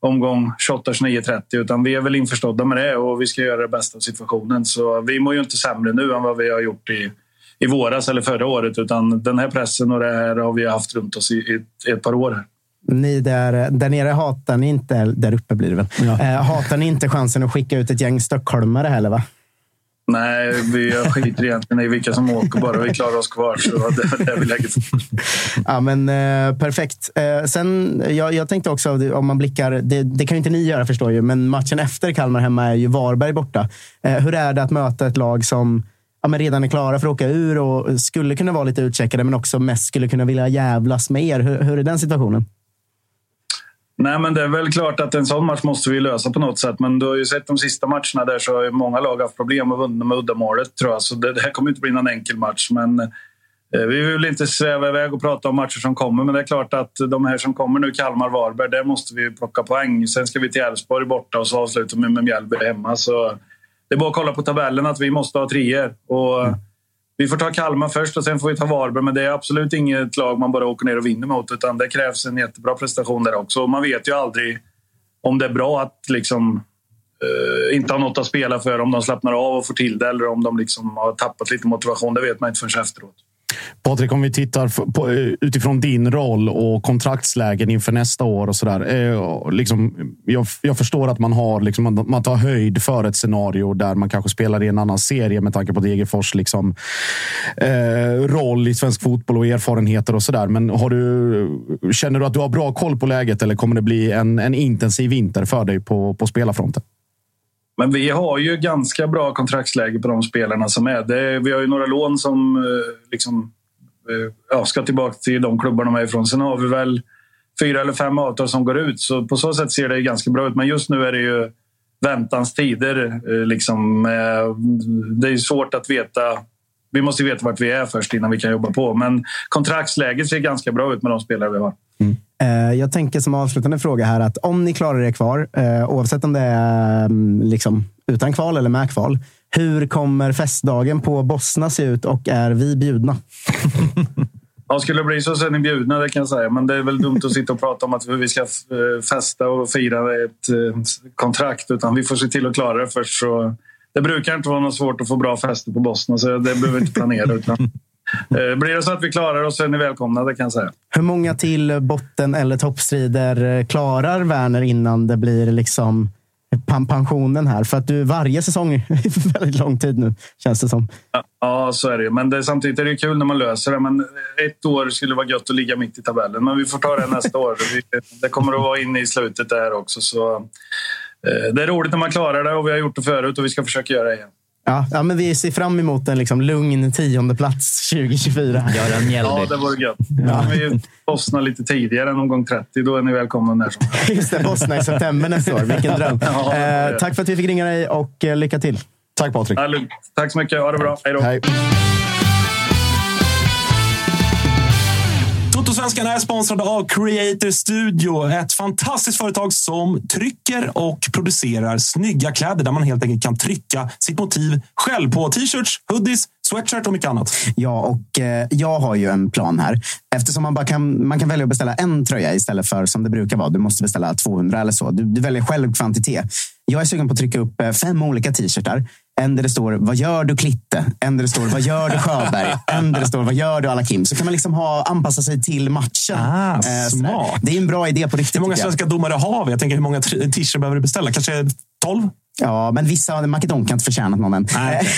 omgång 28-29-30 utan vi är väl införstådda med det och vi ska göra det bästa av situationen. Så vi mår ju inte sämre nu än vad vi har gjort i, i våras eller förra året utan den här pressen och det här har vi haft runt oss i, i ett par år. Ni där, där nere hatar ni inte, där uppe blir det väl, ja. eh, hatar ni inte chansen att skicka ut ett gäng stockholmare heller va? Nej, vi skiter egentligen i vilka som åker bara vi klarar oss kvar. Så det är där vi lägger Ja, men eh, Perfekt. Eh, sen, jag, jag, tänkte också, om man blickar, det, det kan ju inte ni göra förstår jag, men matchen efter Kalmar hemma är ju Varberg borta. Eh, hur är det att möta ett lag som ja, men redan är klara för att åka ur och skulle kunna vara lite utcheckade, men också mest skulle kunna vilja jävlas med er? Hur, hur är den situationen? Nej, men det är väl klart att en sån match måste vi lösa på något sätt. Men du har ju sett de sista matcherna där så har många lag haft problem att vinna med uddamålet tror jag. Så det, det här kommer inte bli någon enkel match. Men eh, vi vill inte sväva iväg och prata om matcher som kommer. Men det är klart att de här som kommer nu, Kalmar, Varberg, där måste vi plocka poäng. Sen ska vi till Elfsborg borta och så avslutar vi med Mjällby hemma. Så det är bara att kolla på tabellen att vi måste ha treor. Och, mm vi får ta Kalmar först och sen får vi ta Varberg. Men det är absolut inget lag man bara åker ner och vinner mot. Utan det krävs en jättebra prestation där också. Man vet ju aldrig om det är bra att liksom, uh, inte ha något att spela för. Om de slappnar av och får till det eller om de liksom har tappat lite motivation. Det vet man inte förrän efteråt. Patrik, om vi tittar på, eh, utifrån din roll och kontraktslägen inför nästa år och sådär. Eh, liksom, jag, jag, förstår att man har liksom, man tar höjd för ett scenario där man kanske spelar i en annan serie med tanke på Degerfors liksom, eh, roll i svensk fotboll och erfarenheter och sådär. Men har du, känner du att du har bra koll på läget eller kommer det bli en, en intensiv vinter för dig på, på spelarfronten? Men vi har ju ganska bra kontraktsläge på de spelarna som är. Det, vi har ju några lån som eh, liksom, eh, ja, ska tillbaka till de klubbarna de är ifrån. Sen har vi väl fyra eller fem avtal som går ut. Så på så sätt ser det ganska bra ut. Men just nu är det ju väntans tider. Eh, liksom, det är svårt att veta. Vi måste veta vart vi är först innan vi kan jobba på. Men kontraktsläget ser ganska bra ut med de spelare vi har. Mm. Eh, jag tänker som avslutande fråga här att om ni klarar er kvar, eh, oavsett om det är mm, liksom utan kval eller med kval, hur kommer festdagen på Bosna se ut och är vi bjudna? [LAUGHS] Ja, skulle det bli så så är ni bjudna, det kan jag säga. Men det är väl dumt att sitta och prata om att vi ska eh, festa och fira ett eh, kontrakt. Utan vi får se till att klara det först. Så det brukar inte vara något svårt att få bra fester på Bosna, så det behöver vi inte planera. Utan blir det så att vi klarar oss så är ni välkomna, det kan jag säga. Hur många till botten eller toppstrider eh, klarar Werner innan det blir liksom pensionen här? För att du varje säsong är [LAUGHS] väldigt lång tid nu, känns det som. Ja, så är det Men det, samtidigt är det kul när man löser det. Men ett år skulle vara gött att ligga mitt i tabellen. Men vi får ta det nästa år. Det kommer att vara inne i slutet där också. Så, eh, det är roligt när man klarar det och vi har gjort det förut och vi ska försöka göra det igen. Ja, ja, men vi ser fram emot en liksom lugn tionde plats 2024. Göran Mjällby. Ja, det vore gött. Ja. vi ju Bosna lite tidigare än omgång 30. Då är ni välkomna när som helst. Just det, Bosna i september nästa år. Vilken dröm. Ja, eh, tack för att vi fick ringa dig och eh, lycka till. Tack Patrik. Ja, lugnt. Tack så mycket. Ha det bra. Hej då. Allsvenskan är sponsrade av Creator Studio. Ett fantastiskt företag som trycker och producerar snygga kläder där man helt enkelt kan trycka sitt motiv själv på t-shirts, hoodies, sweatshirt och mycket annat. Ja, och eh, jag har ju en plan här. Eftersom man, bara kan, man kan välja att beställa en tröja istället för som det brukar vara. Du måste beställa 200 eller så. Du, du väljer själv kvantitet. Jag är sugen på att trycka upp eh, fem olika t-shirtar. En där det står “Vad gör du Klitte?” En där det står “Vad gör du Sjöberg?” En där det står “Vad gör du Alakim?” Så kan man liksom ha, anpassa sig till matchen. Ah, Eh, smart. det är en bra idé på riktigt. Hur många svenska domare har vi? Jag tänker hur många t-shirts behöver du beställa? Kanske 12? Ja, men vissa, Makedon kan inte förtjäna någon än. Nej.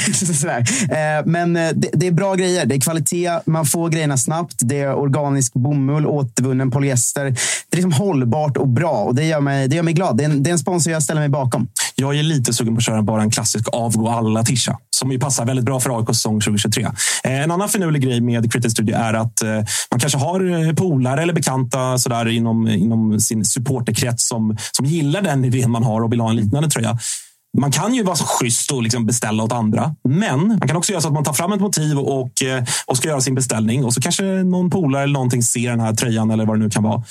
[LAUGHS] Eh, Men eh, det, det är bra grejer. Det är kvalitet, man får grejerna snabbt. Det är organisk bomull, återvunnen polyester. Det är liksom hållbart och bra och det gör mig, det gör mig glad. Det är, en, det är en sponsor jag ställer mig bakom. Jag är lite sugen på att köra bara en klassisk avgå alla tisha som ju passar väldigt bra för AIK säsong 2023. Eh, en annan finurlig grej med Cricket Studio är att eh, man kanske har eh, polare eller bekanta sådär inom, inom sin supporterkrets som, som gillar den idén man har och vill ha en liknande tröja. Man kan ju vara så schysst och liksom beställa åt andra, men man kan också göra så att man tar fram ett motiv och, och ska göra sin beställning och så kanske någon polare eller någonting ser den här tröjan eller vad det nu kan vara.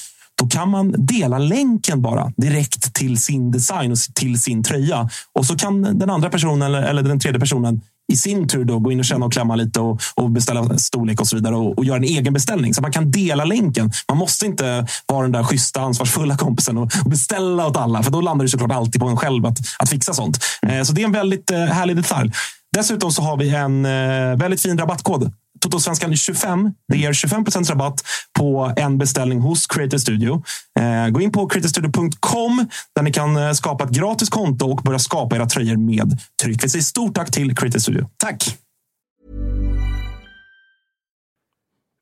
Då kan man dela länken bara direkt till sin design och till sin tröja. Och så kan den andra personen eller, eller den tredje personen i sin tur då gå in och känna och klämma lite och, och beställa storlek och så vidare och, och göra en egen beställning. Så man kan dela länken. Man måste inte vara den där schyssta, ansvarsfulla kompisen och, beställa åt alla. För då landar det såklart alltid på en själv att, att fixa sånt. Eh, så det är en väldigt eh, härlig detalj. Dessutom så har vi en eh, väldigt fin rabattkod. Totosvenskan 25. Det ger 25% rabatt på en beställning hos Creator Studio. Eh, gå in på creatorstudio.com där ni kan eh, skapa ett gratis konto och börja skapa era tröjor med tryck. Vi säger stort tack till Creator Studio. Tack!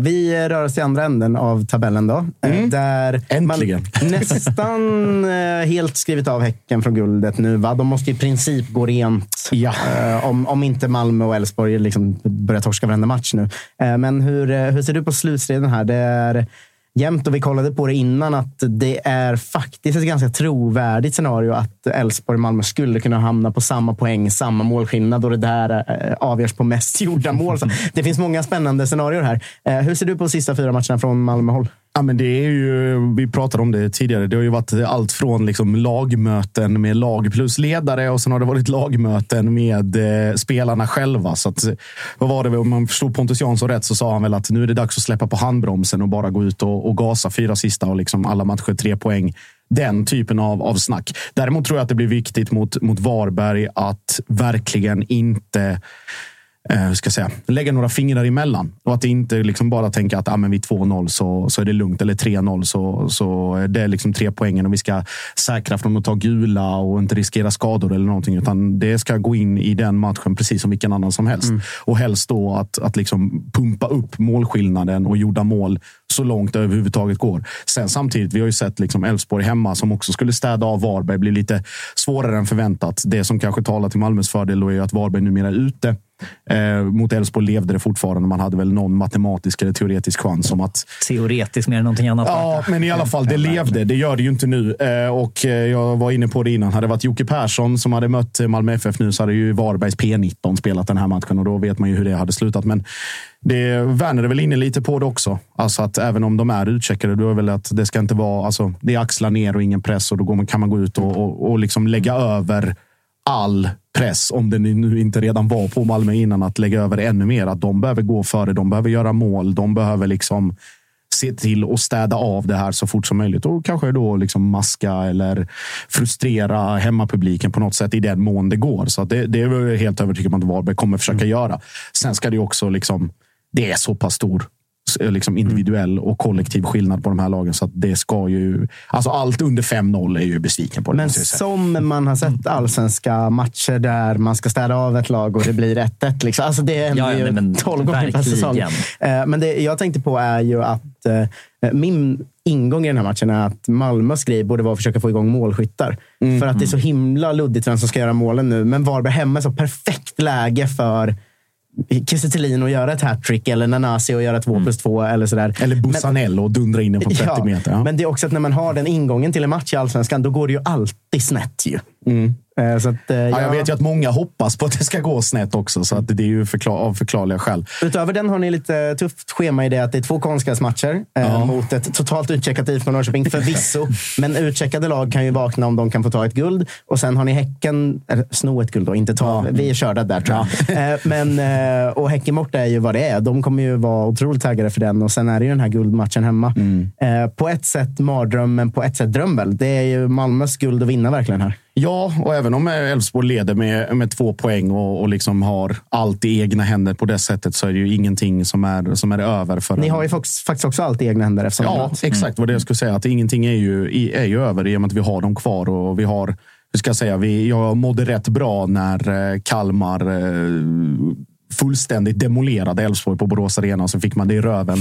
Vi rör oss i andra änden av tabellen då. Eh, Där Äntligen. Man [LAUGHS] nästan eh, helt skrivit av Häcken från guldet nu. Va? De måste i princip gå rent. Eh, Om, om inte Malmö och Elfsborg liksom börjar torska varenda match nu. Eh, Men hur, eh, hur ser du på slutstriden här? Det är jämnt och vi kollade på det innan att det är faktiskt ett ganska trovärdigt scenario att Elfsborg och Malmö skulle kunna hamna på samma poäng, samma målskillnad och det där eh, avgörs på mest [LAUGHS] gjorda mål. Så det finns många spännande scenarier här. Eh, hur ser du på de sista fyra matcherna från Malmö-håll? Ja, men det är ju, vi pratade om det tidigare. Det har ju varit allt från liksom lagmöten med lag plus ledare och sen har det varit lagmöten med eh, spelarna själva. Så att, vad var det, om man förstod Pontus Jansson rätt så sa han väl att nu är det dags att släppa på handbromsen och bara gå ut och, och gasa fyra sista och liksom alla matcher tre poäng. Den typen av, av snack. Däremot tror jag att det blir viktigt mot, mot Varberg att verkligen inte eh, ska säga, lägga några fingrar emellan. Och att inte liksom bara tänka att ah, men vid 2-0 så, så är det lugnt. Eller 3-0 så, så är det liksom tre poängen och vi ska säkra från att ta gula och inte riskera skador eller någonting. Utan det ska gå in i den matchen precis som vilken annan som helst. Mm. Och helst då att, att liksom pumpa upp målskillnaden och gjorda mål så långt det överhuvudtaget går. Sen samtidigt, vi har ju sett liksom Elfsborg hemma som också skulle städa av Varberg. blir lite svårare än förväntat. Det som kanske talar till Malmös fördel då är ju att Varberg numera är ute. Eh, mot Elfsborg levde det fortfarande. Man hade väl någon matematisk eller teoretisk chans om att... Teoretisk mer än någonting annat. Ja, men i alla fall, det levde. Det gör det ju inte nu. Eh, och eh, jag var inne på det innan. Hade det varit Jocke Persson som hade mött Malmö FF nu så hade ju Varbergs P19 spelat den här matchen och då vet man ju hur det hade slutat. Men det Werner är väl inne lite på det också. Alltså att även om de är utcheckade, då är väl att det ska inte vara... Alltså, det är axlar ner och ingen press och då man, kan man gå ut och, och, och liksom lägga över all press, om det nu inte redan var på Malmö innan, att lägga över ännu mer. Att de behöver gå före, de behöver göra mål, de behöver liksom se till att städa av det här så fort som möjligt och kanske då liksom maska eller frustrera hemmapubliken på något sätt i den mån det går. Så det, det är jag helt övertygad om att Varberg kommer försöka göra. Sen ska det också liksom. Det är så pass stor liksom individuell och kollektiv skillnad på de här lagen. Så att det ska ju... Alltså allt under 5-0 är ju besviken på. Det, Men som man har sett allsvenska matcher där man ska städa av ett lag och det blir 1-1. Liksom. Alltså det händer Ja, ja, ju men 12 gånger per säsong. Eh, Men det jag tänkte på är ju att eh, min ingång i den här matchen är att Malmös grej borde vara att försöka få igång målskyttar. Mm, För att det är så himla luddigt vem som ska göra målen nu. Men Varberg hemma är så perfekt läge för Kiese Thelin att göra ett hattrick eller Nanasi att göra två plus två eller sådär. Eller Bussanello och dundra in den på [LAUGHS] 30 meter. Ja. Men det är också att när man har den ingången till en match i Allsvenskan, då går det ju alltid snett. Ju. Eh, Så att, eh, Ja, jag ja. vet ju att många hoppas på att det ska gå snett också, så att det är ju förklar av förklarliga skäl. Utöver den har ni lite tufft schema i det att det är två konstgräsmatcher eh, mot ett totalt utcheckat IFK Norrköping, förvisso. [LAUGHS] men utcheckade lag kan ju vakna om de kan få ta ett guld. Och sen har ni Häcken, eller sno ett guld då, inte ta. Vi är körda där tror jag. Eh, men, eh, och Häcken borta är ju vad det är. De kommer ju vara otroligt taggade för den. Och sen är det ju den här guldmatchen hemma. Eh, på ett sätt mardröm, men på ett sätt dröm väl. Det är ju Malmös guld att vinna verkligen här. Ja, och även om Elfsborg leder med, med två poäng och, och liksom har allt i egna händer på det sättet så är det ju ingenting som är, som är över. För Ni en- har ju faktiskt också allt i egna händer. Eftersom Ja, exakt vad det jag skulle säga. Att ingenting är ju, är ju över i och med att vi har dem kvar. Och vi har, hur ska jag säga, vi, jag mådde rätt bra när eh, Kalmar eh, fullständigt demolerade Elfsborg på Borås Arena. Så fick man det i röven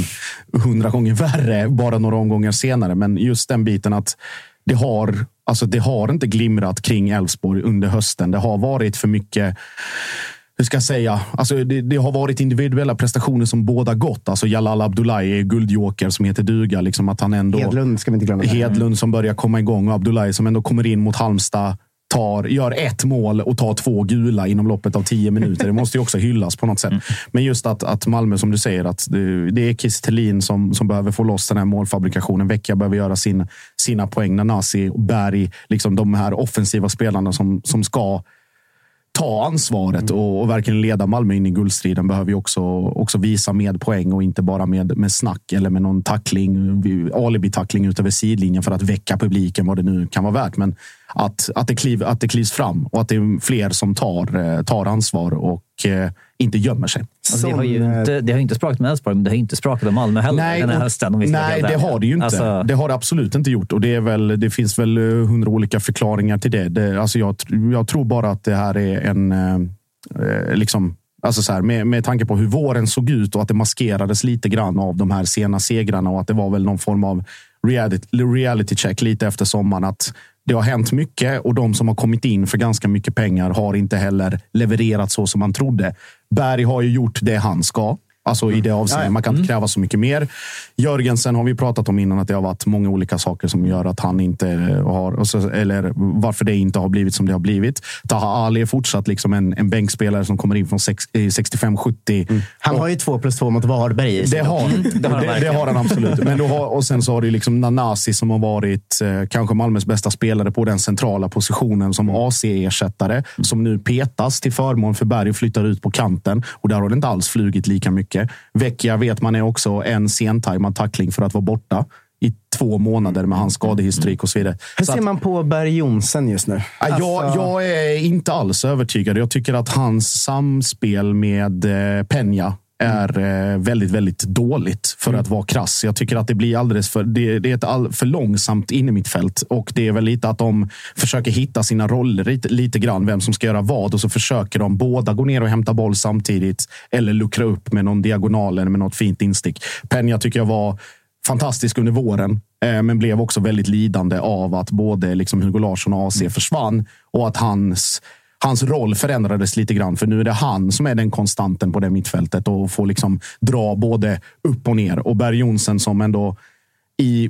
hundra gånger värre bara några omgångar senare. Men just den biten att det har, alltså det har inte glimrat kring Elfsborg under hösten. Det har varit för mycket hur ska jag säga? Alltså det, det har varit individuella prestationer som båda gått. Alltså Jalal Abdullahi är guldjoker som heter duga. Liksom att han ändå, Hedlund ska vi inte glömma. Hedlund som börjar komma igång och Abdullahi som ändå kommer in mot Halmstad. Tar, gör ett mål och tar två gula inom loppet av tio minuter. Det måste ju också hyllas på något sätt. Men just att, att Malmö, som du säger, att det, det är Kiese som, som behöver få loss den här målfabrikationen. Vecchia behöver göra sin, sina poäng. Nanasi och Berg, liksom de här offensiva spelarna som, som ska ta ansvaret och, och verkligen leda Malmö in i guldstriden behöver ju också, också visa med poäng och inte bara med, med snack eller med någon tackling, alibi-tackling ut över sidlinjen för att väcka publiken, vad det nu kan vara värt. Men att, att, det, kliv, att det klivs fram och att det är fler som tar, eh, tar ansvar och eh, inte gömmer sig. Alltså, det, har ju inte, det har inte sprakat med Elfsborg, men det har inte sprakat med Malmö heller den här och- hösten. Om vi nej det har det ju inte. Alltså, Det har det absolut inte gjort. Och det, är väl, det finns väl eh, hundra olika förklaringar till det. det alltså jag, jag tror bara att det här är en... Eh, eh, liksom, alltså så här, med, med tanke på hur våren såg ut och att det maskerades lite grann av de här sena segrarna och att det var väl någon form av reality, reality check lite efter sommaren. Att det har hänt mycket och de som har kommit in för ganska mycket pengar har inte heller levererat så som man trodde. Berg har ju gjort det han ska. Alltså i det avseendet. Man kan inte kräva så mycket mer. Jörgensen har vi pratat om innan att det har varit många olika saker som gör att han inte har, eller varför det inte har blivit som det har blivit. Taha Ali är fortsatt liksom en, en bänkspelare som kommer in från sex- eh, 65-70. Han har ju två plus två mot Varberg i sig. Det har, Mm, det, har det, verkligen. har han absolut. Men då har, och sen så har du liksom Nanasi som har varit eh, kanske Malmös bästa spelare på den centrala positionen som AC-ersättare. Som nu petas till förmån för Berg och flyttar ut på kanten. Och där har det inte alls flugit lika mycket. Vecchia vet man är också en sentajmad tackling för att vara borta. i två månader med hans skadehistorik och så vidare. Hur Så ser att- man på Berg Jonsen just nu? Ja, Jag, Alltså- jag är inte alls övertygad. Jag tycker att hans samspel med eh, Peña är eh, väldigt, väldigt dåligt för att vara krass. Jag tycker att det blir alldeles för, det, det är ett all, för långsamt inne mitt fält och det är väl lite att de försöker hitta sina roller lite, lite grann, vem som ska göra vad och så försöker de båda gå ner och hämta boll samtidigt eller luckra upp med någon diagonal eller med något fint instick. Peña tycker jag var fantastisk under våren, eh, men blev också väldigt lidande av att både liksom Hugo Larsson och AC försvann och att hans Hans roll förändrades lite grann, för nu är det han som är den konstanten på det mittfältet och får liksom dra både upp och ner. Och Berg Jonsen som ändå i,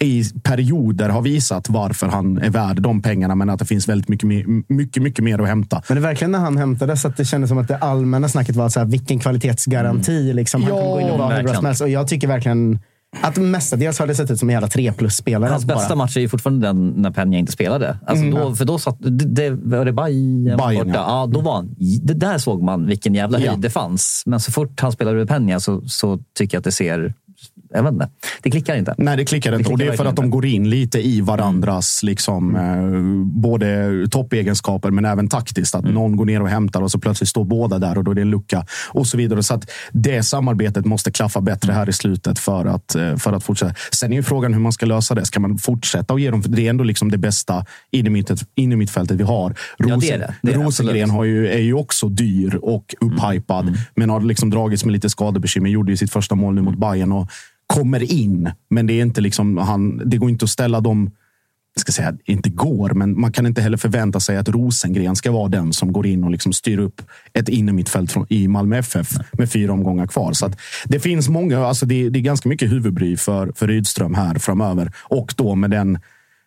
i perioder har visat varför han är värd de pengarna, men att det finns väldigt mycket, mycket, mycket mer att hämta. Men det är verkligen när han hämtades att det kändes som att det allmänna snacket var så här, vilken kvalitetsgaranti. Liksom. Han Ja, kan gå in och vara hur bra som helst. Och jag tycker verkligen att mestadels har det sett ut som en jävla tre plus-spelare. Hans bästa bara. match är ju fortfarande den när Peña inte spelade. Alltså Mm. då, för då satt, det, var det Bayern Bayern, borta? ja. Ja. då var han, det där såg man vilken jävla höjd Ja. det fanns. Men så fort han spelade med Peña så, så tycker jag att det ser... Jag vet inte. Det klickar inte. Nej, det klickar inte. och det är för att de inte. går in lite i varandras liksom, eh, både toppegenskaper men även taktiskt. Att någon går ner och hämtar och så plötsligt står båda där och då är det en lucka och så vidare. Så att det samarbetet måste klaffa bättre här i slutet för att, eh, för att fortsätta. Sen är ju frågan hur man ska lösa det. Ska man fortsätta och ge dem? Det är ändå liksom det bästa in i, mitt, in i mittfältet vi har. Ja, det är det. Det är det, Rosengren har ju, är ju också dyr och upphypad, men har liksom dragits med lite skadebekymmer. Gjorde ju sitt första mål nu mot Bayern och kommer in, men det är inte liksom han. Det går inte att ställa dem. Jag ska säga inte går, men man kan inte heller förvänta sig att Rosengren ska vara den som går in och liksom styr upp ett innermittfält i Malmö FF med fyra omgångar kvar. Så att det finns många. Alltså det, det är ganska mycket huvudbry för, för Rydström här framöver och då med den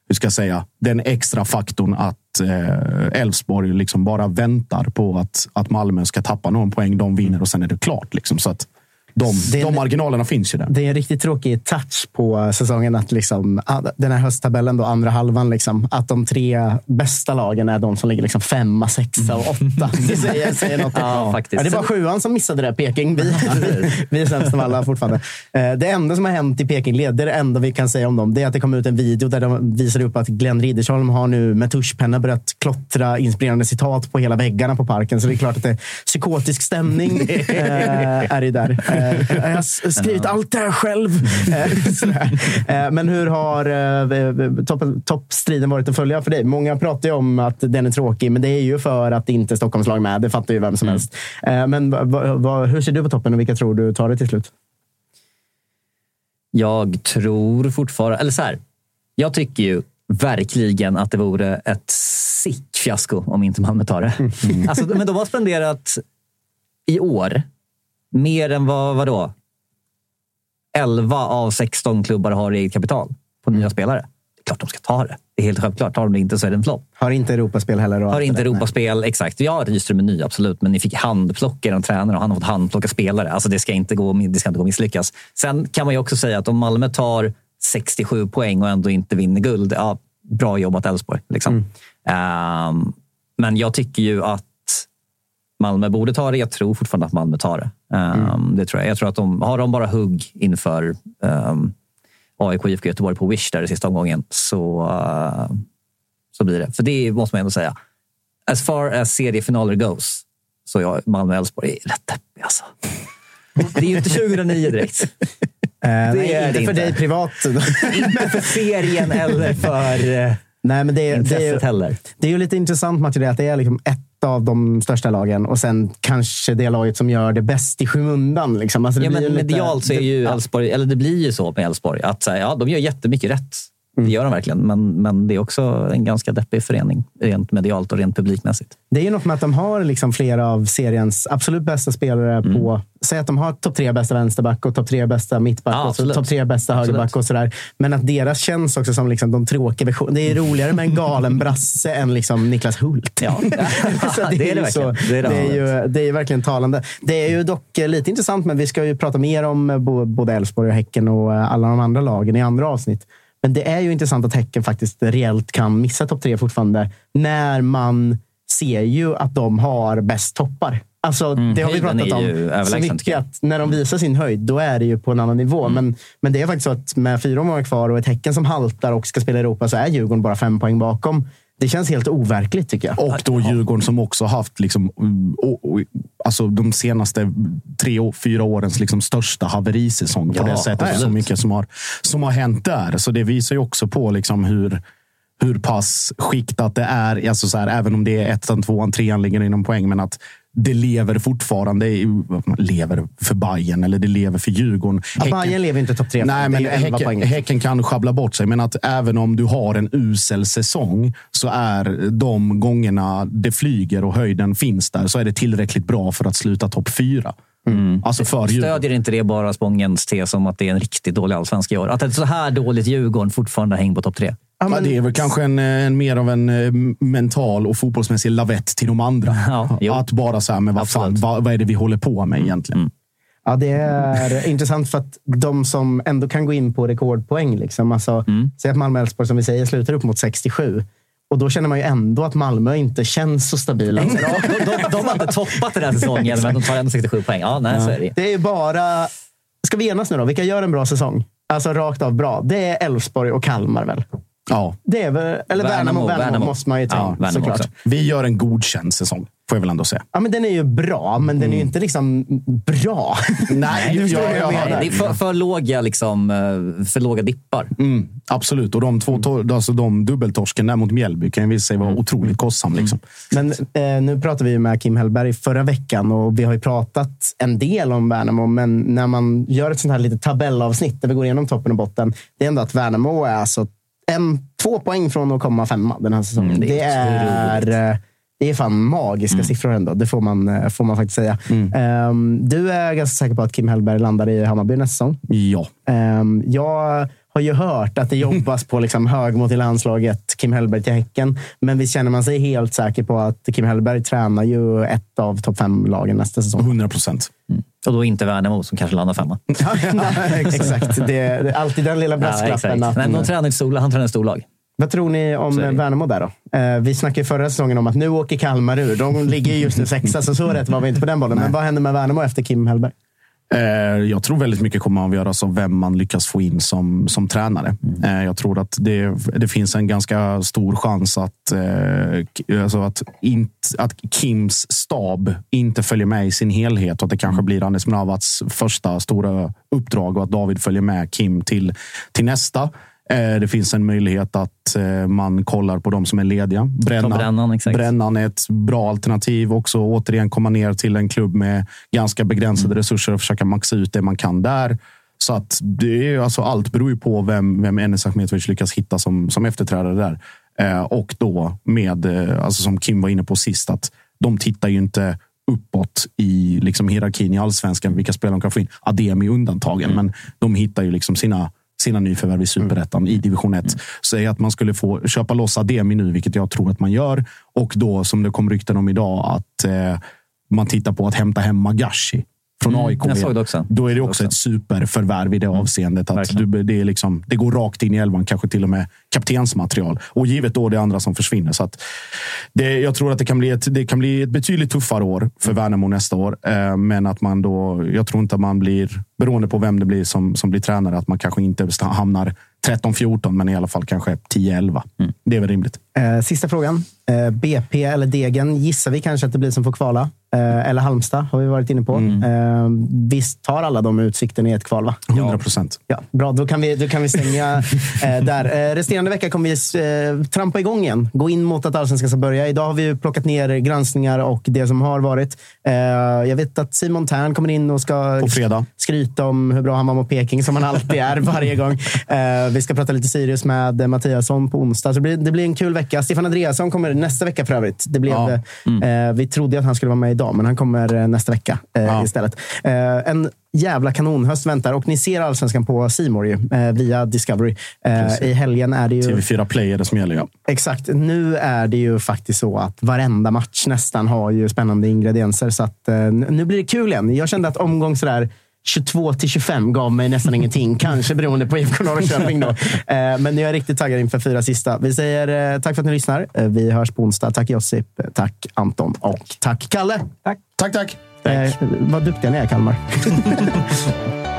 hur ska jag säga, den extra faktorn att eh, Elfsborg liksom bara väntar på att, att Malmö ska tappa någon poäng. De vinner och sen är det klart. Liksom. Så att de, Det är- de marginalerna finns ju där. Det är en riktigt tråkig touch på säsongen. att liksom, ah, Den här hösttabellen, då, andra halvan, liksom, att de tre bästa lagen är de som ligger liksom femma, sexa och åtta. [LAUGHS] Det säger, säger något. [LAUGHS] Ja, faktiskt. det var sjuan som missade det, Peking. Vi, [LAUGHS] vi, vi är sämst av alla fortfarande. Eh, Det enda som har hänt i Peking-led, det är det enda vi kan säga om dem, det är att det kom ut en video där de visar upp att Glenn Riddersholm har nu med tuschpenna börjat klottra inspirerande citat på hela väggarna på parken. Så det är klart att det är psykotisk stämning eh, är det där. Eh, Jag har skrivit allt det här själv. Eh. Eh, Men hur har topp- toppstriden varit att följa för dig? Många pratar ju om att den är tråkig, men det är ju för att det inte är Stockholmslag med. Det fattar ju vem som helst. Eh, Men hur ser du på toppen och vilka tror du tar det till slut? Jag tror fortfarande... Eller så här. Jag tycker ju verkligen att det vore ett sick fiasko om inte Malmö tar det. Alltså, men de har spenderat i år mer än vad, vadå? 11 av 16 klubbar har eget kapital på nya spelare. Det är klart de ska ta det. Det är helt självklart. Tar de det inte så är det en flopp. Har inte Europaspel heller? Har inte? Europaspel, exakt. Ja, Rydström är ny, absolut. Men ni fick handplocka en tränare och han har fått handplocka spelare. Alltså det ska inte gå, det ska inte gå misslyckas. Sen kan man ju också säga att om Malmö tar 67 poäng och ändå inte vinner guld, ja, bra jobbat Elfsborg. Liksom. Ehm, men jag tycker ju att Malmö borde ta det. Jag tror fortfarande att Malmö tar det. Ehm, det tror jag. jag tror att de, har de bara hugg inför um, AIK IFK Göteborg på Wish där i sista omgången så, eh, så blir det. För det måste man ändå säga. As far as seriefinaler goes så jag Malmö-Elfsborg är rätt deppig alltså. Det är ju inte 2009 direkt. [LAUGHS] Eh, nej, är inte det för inte. dig privat. [LAUGHS] inte för serien eller för eh, Nej, men det, är- det, intresset är, heller. det är ju lite intressant Matti, det att det är liksom ett av de största lagen och sen kanske det laget som gör det bäst i skymundan. Liksom. Alltså Ja, men ju lite- medialt så är ju Elfsborg, eller det blir ju så med Elfsborg, att här, ja, de gör jättemycket rätt. Det gör de verkligen, men, men det är också en ganska deppig förening rent medialt och rent publikmässigt. Det är ju något med att de har liksom flera av seriens absolut bästa spelare Mm. på... Säg att de har topp tre bästa vänsterback och topp tre bästa mittback Ja, och topp tre bästa Absolut. högerback och sådär. Men att deras känns också som liksom de tråkiga versionerna. Det är roligare med en galen brasse än liksom Niklas Hult. Ja. [LAUGHS] Så Det är [LAUGHS] det så- verkligen. Det är det. det är ju det är verkligen talande. Det är ju dock eh, lite intressant, men vi ska ju prata mer om eh, både Elfsborg och Häcken och eh, alla de andra lagen i andra avsnitt. Men det är ju intressant att Häcken faktiskt reellt kan missa topp tre fortfarande när man ser ju att de har bäst toppar. Alltså, Mm, det har vi pratat om så mycket. Att när de visar sin höjd, då är det ju på en annan nivå. Mm. Men, men det är faktiskt så att med fyra omgångar kvar och ett Häcken som haltar och ska spela i Europa så är Djurgården bara fem poäng bakom. Det känns helt overkligt tycker jag. Och då Djurgården som också haft liksom, alltså de senaste tre, fyra årens liksom största haverisäsong. På Ja, det sättet. Så mycket som har, som har hänt där. Så det visar ju också på liksom hur, hur pass skiktat det är. Alltså så här, även om det är ettan, tvåan, trean ligger inom poäng. Men att det lever fortfarande. i- Lever för Bayern eller det lever för Djurgården. Ja, Bayern lever inte topp tre. Nej, men är ju 11 häcken, häcken kan sjabbla bort sig. Men att även om du har en usel säsong så är de gångerna det flyger och höjden finns där så är det tillräckligt bra för att sluta topp fyra. Alltså för Djurgården. Stödjer inte det bara Spångens tes om att det är en riktigt dålig allsvenska i år? Att ett så här dåligt Djurgården fortfarande hänger på topp tre? Ja, det är väl kanske en, en mer av en eh, mental och fotbollsmässig lavett till de andra. att bara säga, men vad, fan, vad, vad är det vi håller på med egentligen? Ja, det är [LAUGHS] intressant för att de som ändå kan gå in på rekordpoäng. Liksom, alltså, Säg att Malmö Elfsborg, som vi säger, slutar upp mot 67. Och då känner man ju ändå att Malmö inte känns så stabila. [LAUGHS] de, de, de har inte toppat den här säsongen, men de tar ändå 67 poäng. Ja, nej, så är det. Det är bara... Ska vi enas nu då? Vilka gör en bra säsong? Alltså rakt av bra. Det är Elfsborg och Kalmar väl? Ja. Det är väl, eller Värnamo, Värnamo, måste man ju ta såklart. Vi gör en godkänd säsong, får jag väl ändå säga. Ja, men den är ju bra, men den är ju inte liksom bra. [LAUGHS] Nej, [LAUGHS] Du förstår vad jag Nej, menar. det är för, för, låga, liksom, eh, för låga dippar. Mm, absolut. Och de, två, tor- alltså de dubbeltorsken där mot Mjällby kan ju visa sig vara otroligt kostsam. Liksom. Men eh, nu pratade vi med Kim Hellberg förra veckan och vi har ju pratat en del om Värnamo. Men när man gör ett sånt här litet tabellavsnitt där vi går igenom toppen och botten. Det är ändå att Värnamo är alltså en, två poäng från att komma femma den här säsongen. Mm, det det, är är, eh, det är fan magiska siffror ändå. Det får man, eh, får man faktiskt säga. Ehm, du är ganska säker på att Kim Hellberg landar i Hammarby nästa säsong. Ja. Ehm, jag har ju hört att det jobbas på liksom hög mot i landslaget Kim Hellberg till Häcken. Men visst känner man sig helt säker på att Kim Hellberg tränar ju ett av topp fem-lagen nästa säsong? 100 procent. Och då inte Värnamo som kanske landar femma. [LAUGHS] Nej, [LAUGHS] exakt. Det är det är alltid den lilla Ja, brasklappen. exakt. att, Nej, men de tränar ett storlag, han tränar storlag. vad tror ni om. Värnamo där då? Eh, vi snackade förra säsongen om att nu åker Kalmar ur. De ligger ju just nu sexa, så så rätt var vi inte på den bollen. Men vad händer med Värnamo efter Kim Hellberg? Eh, Jag tror väldigt mycket kommer att avgöras av vem man lyckas få in som, som tränare. Eh, Jag tror att det, det finns en ganska stor chans att, eh, alltså att, inte, att Kims stab inte följer med i sin helhet och att det kanske blir Anders Mravats första stora uppdrag och att David följer med Kim till, till nästa. Eh, Det finns en möjlighet att eh, man kollar på de som är lediga. Brännan, Brännan, exakt. Brännan är ett bra alternativ. Också återigen komma ner till en klubb med ganska begränsade Mm. resurser och försöka maxa ut det man kan där. Så att det är, alltså, allt beror ju på vem, vem Enes Ahmetovic lyckas hitta som, som efterträdare där. Eh, och då med, eh, alltså som Kim var inne på sist, att de tittar ju inte uppåt i liksom, hierarkin i allsvenskan, vilka spelare de kan få in. Ademi är undantagen, men de hittar ju liksom sina sina nyförvärv i superettan i division 1. Säg att man skulle få köpa loss Ademi nu, vilket jag tror att man gör. Och då, som det kom rykten om idag, att eh, man tittar på att hämta hem Magashi från Mm, AIK. Då är det också ett superförvärv i det avseendet. Att du, det, är liksom, det går rakt in i elvan, kanske till och med kaptensmaterial. Och givet då det andra som försvinner. Så det, jag tror att det kan, bli ett, det kan bli ett betydligt tuffare år för Värnamo nästa år. Eh, men att man då, jag tror inte att man blir, beroende på vem det blir som, som blir tränare, att man kanske inte hamnar 13-14, men i alla fall kanske 10-11. Det är väl rimligt. Eh, sista frågan. Eh, BP eller Degen gissar vi kanske att det blir som får kvala. Eh, eller Halmstad har vi varit inne på. Eh, visst tar alla de utsikten i ett kval? Va? 100 procent. Ja, bra, då kan vi, då kan vi stänga [LAUGHS] eh, där. Eh, resterande vecka kommer vi eh, trampa igång igen. Gå in mot att allsvenskan ska börja. Idag har vi ju plockat ner granskningar och det som har varit. Eh, jag vet att Simon Tern kommer in och ska På fredag. skryta om hur bra han var mot Peking, som han alltid är [LAUGHS] varje gång. Eh, vi ska prata lite Sirius med eh, Mattiasson på onsdag. Så det, blir, det blir en kul vecka. Stefan Andreasson kommer nästa vecka för övrigt. Det blev, Ja. eh, vi trodde att han skulle vara med idag, men han kommer eh, nästa vecka eh, istället. Eh, en jävla kanonhöst väntar och ni ser allsvenskan på Simor ju, eh, via Discovery. Eh, I helgen är det ju... TV4 Play är det som gäller, ja. Exakt. Nu är det ju faktiskt så att varenda match nästan har ju spännande ingredienser. Så att, eh, nu blir det kul igen. Jag kände att omgång sådär 22 till 25 gav mig nästan ingenting. [LAUGHS] Kanske beroende på IFK Norrköping. Då. [LAUGHS] Eh, men jag är riktigt taggad inför fyra sista. Vi säger eh, tack för att ni lyssnar. Eh, vi hörs på onsdag. Tack Josip, tack Anton och tack Kalle. Tack, tack. tack. Eh, vad duktiga ni är, Kalmar. [LAUGHS]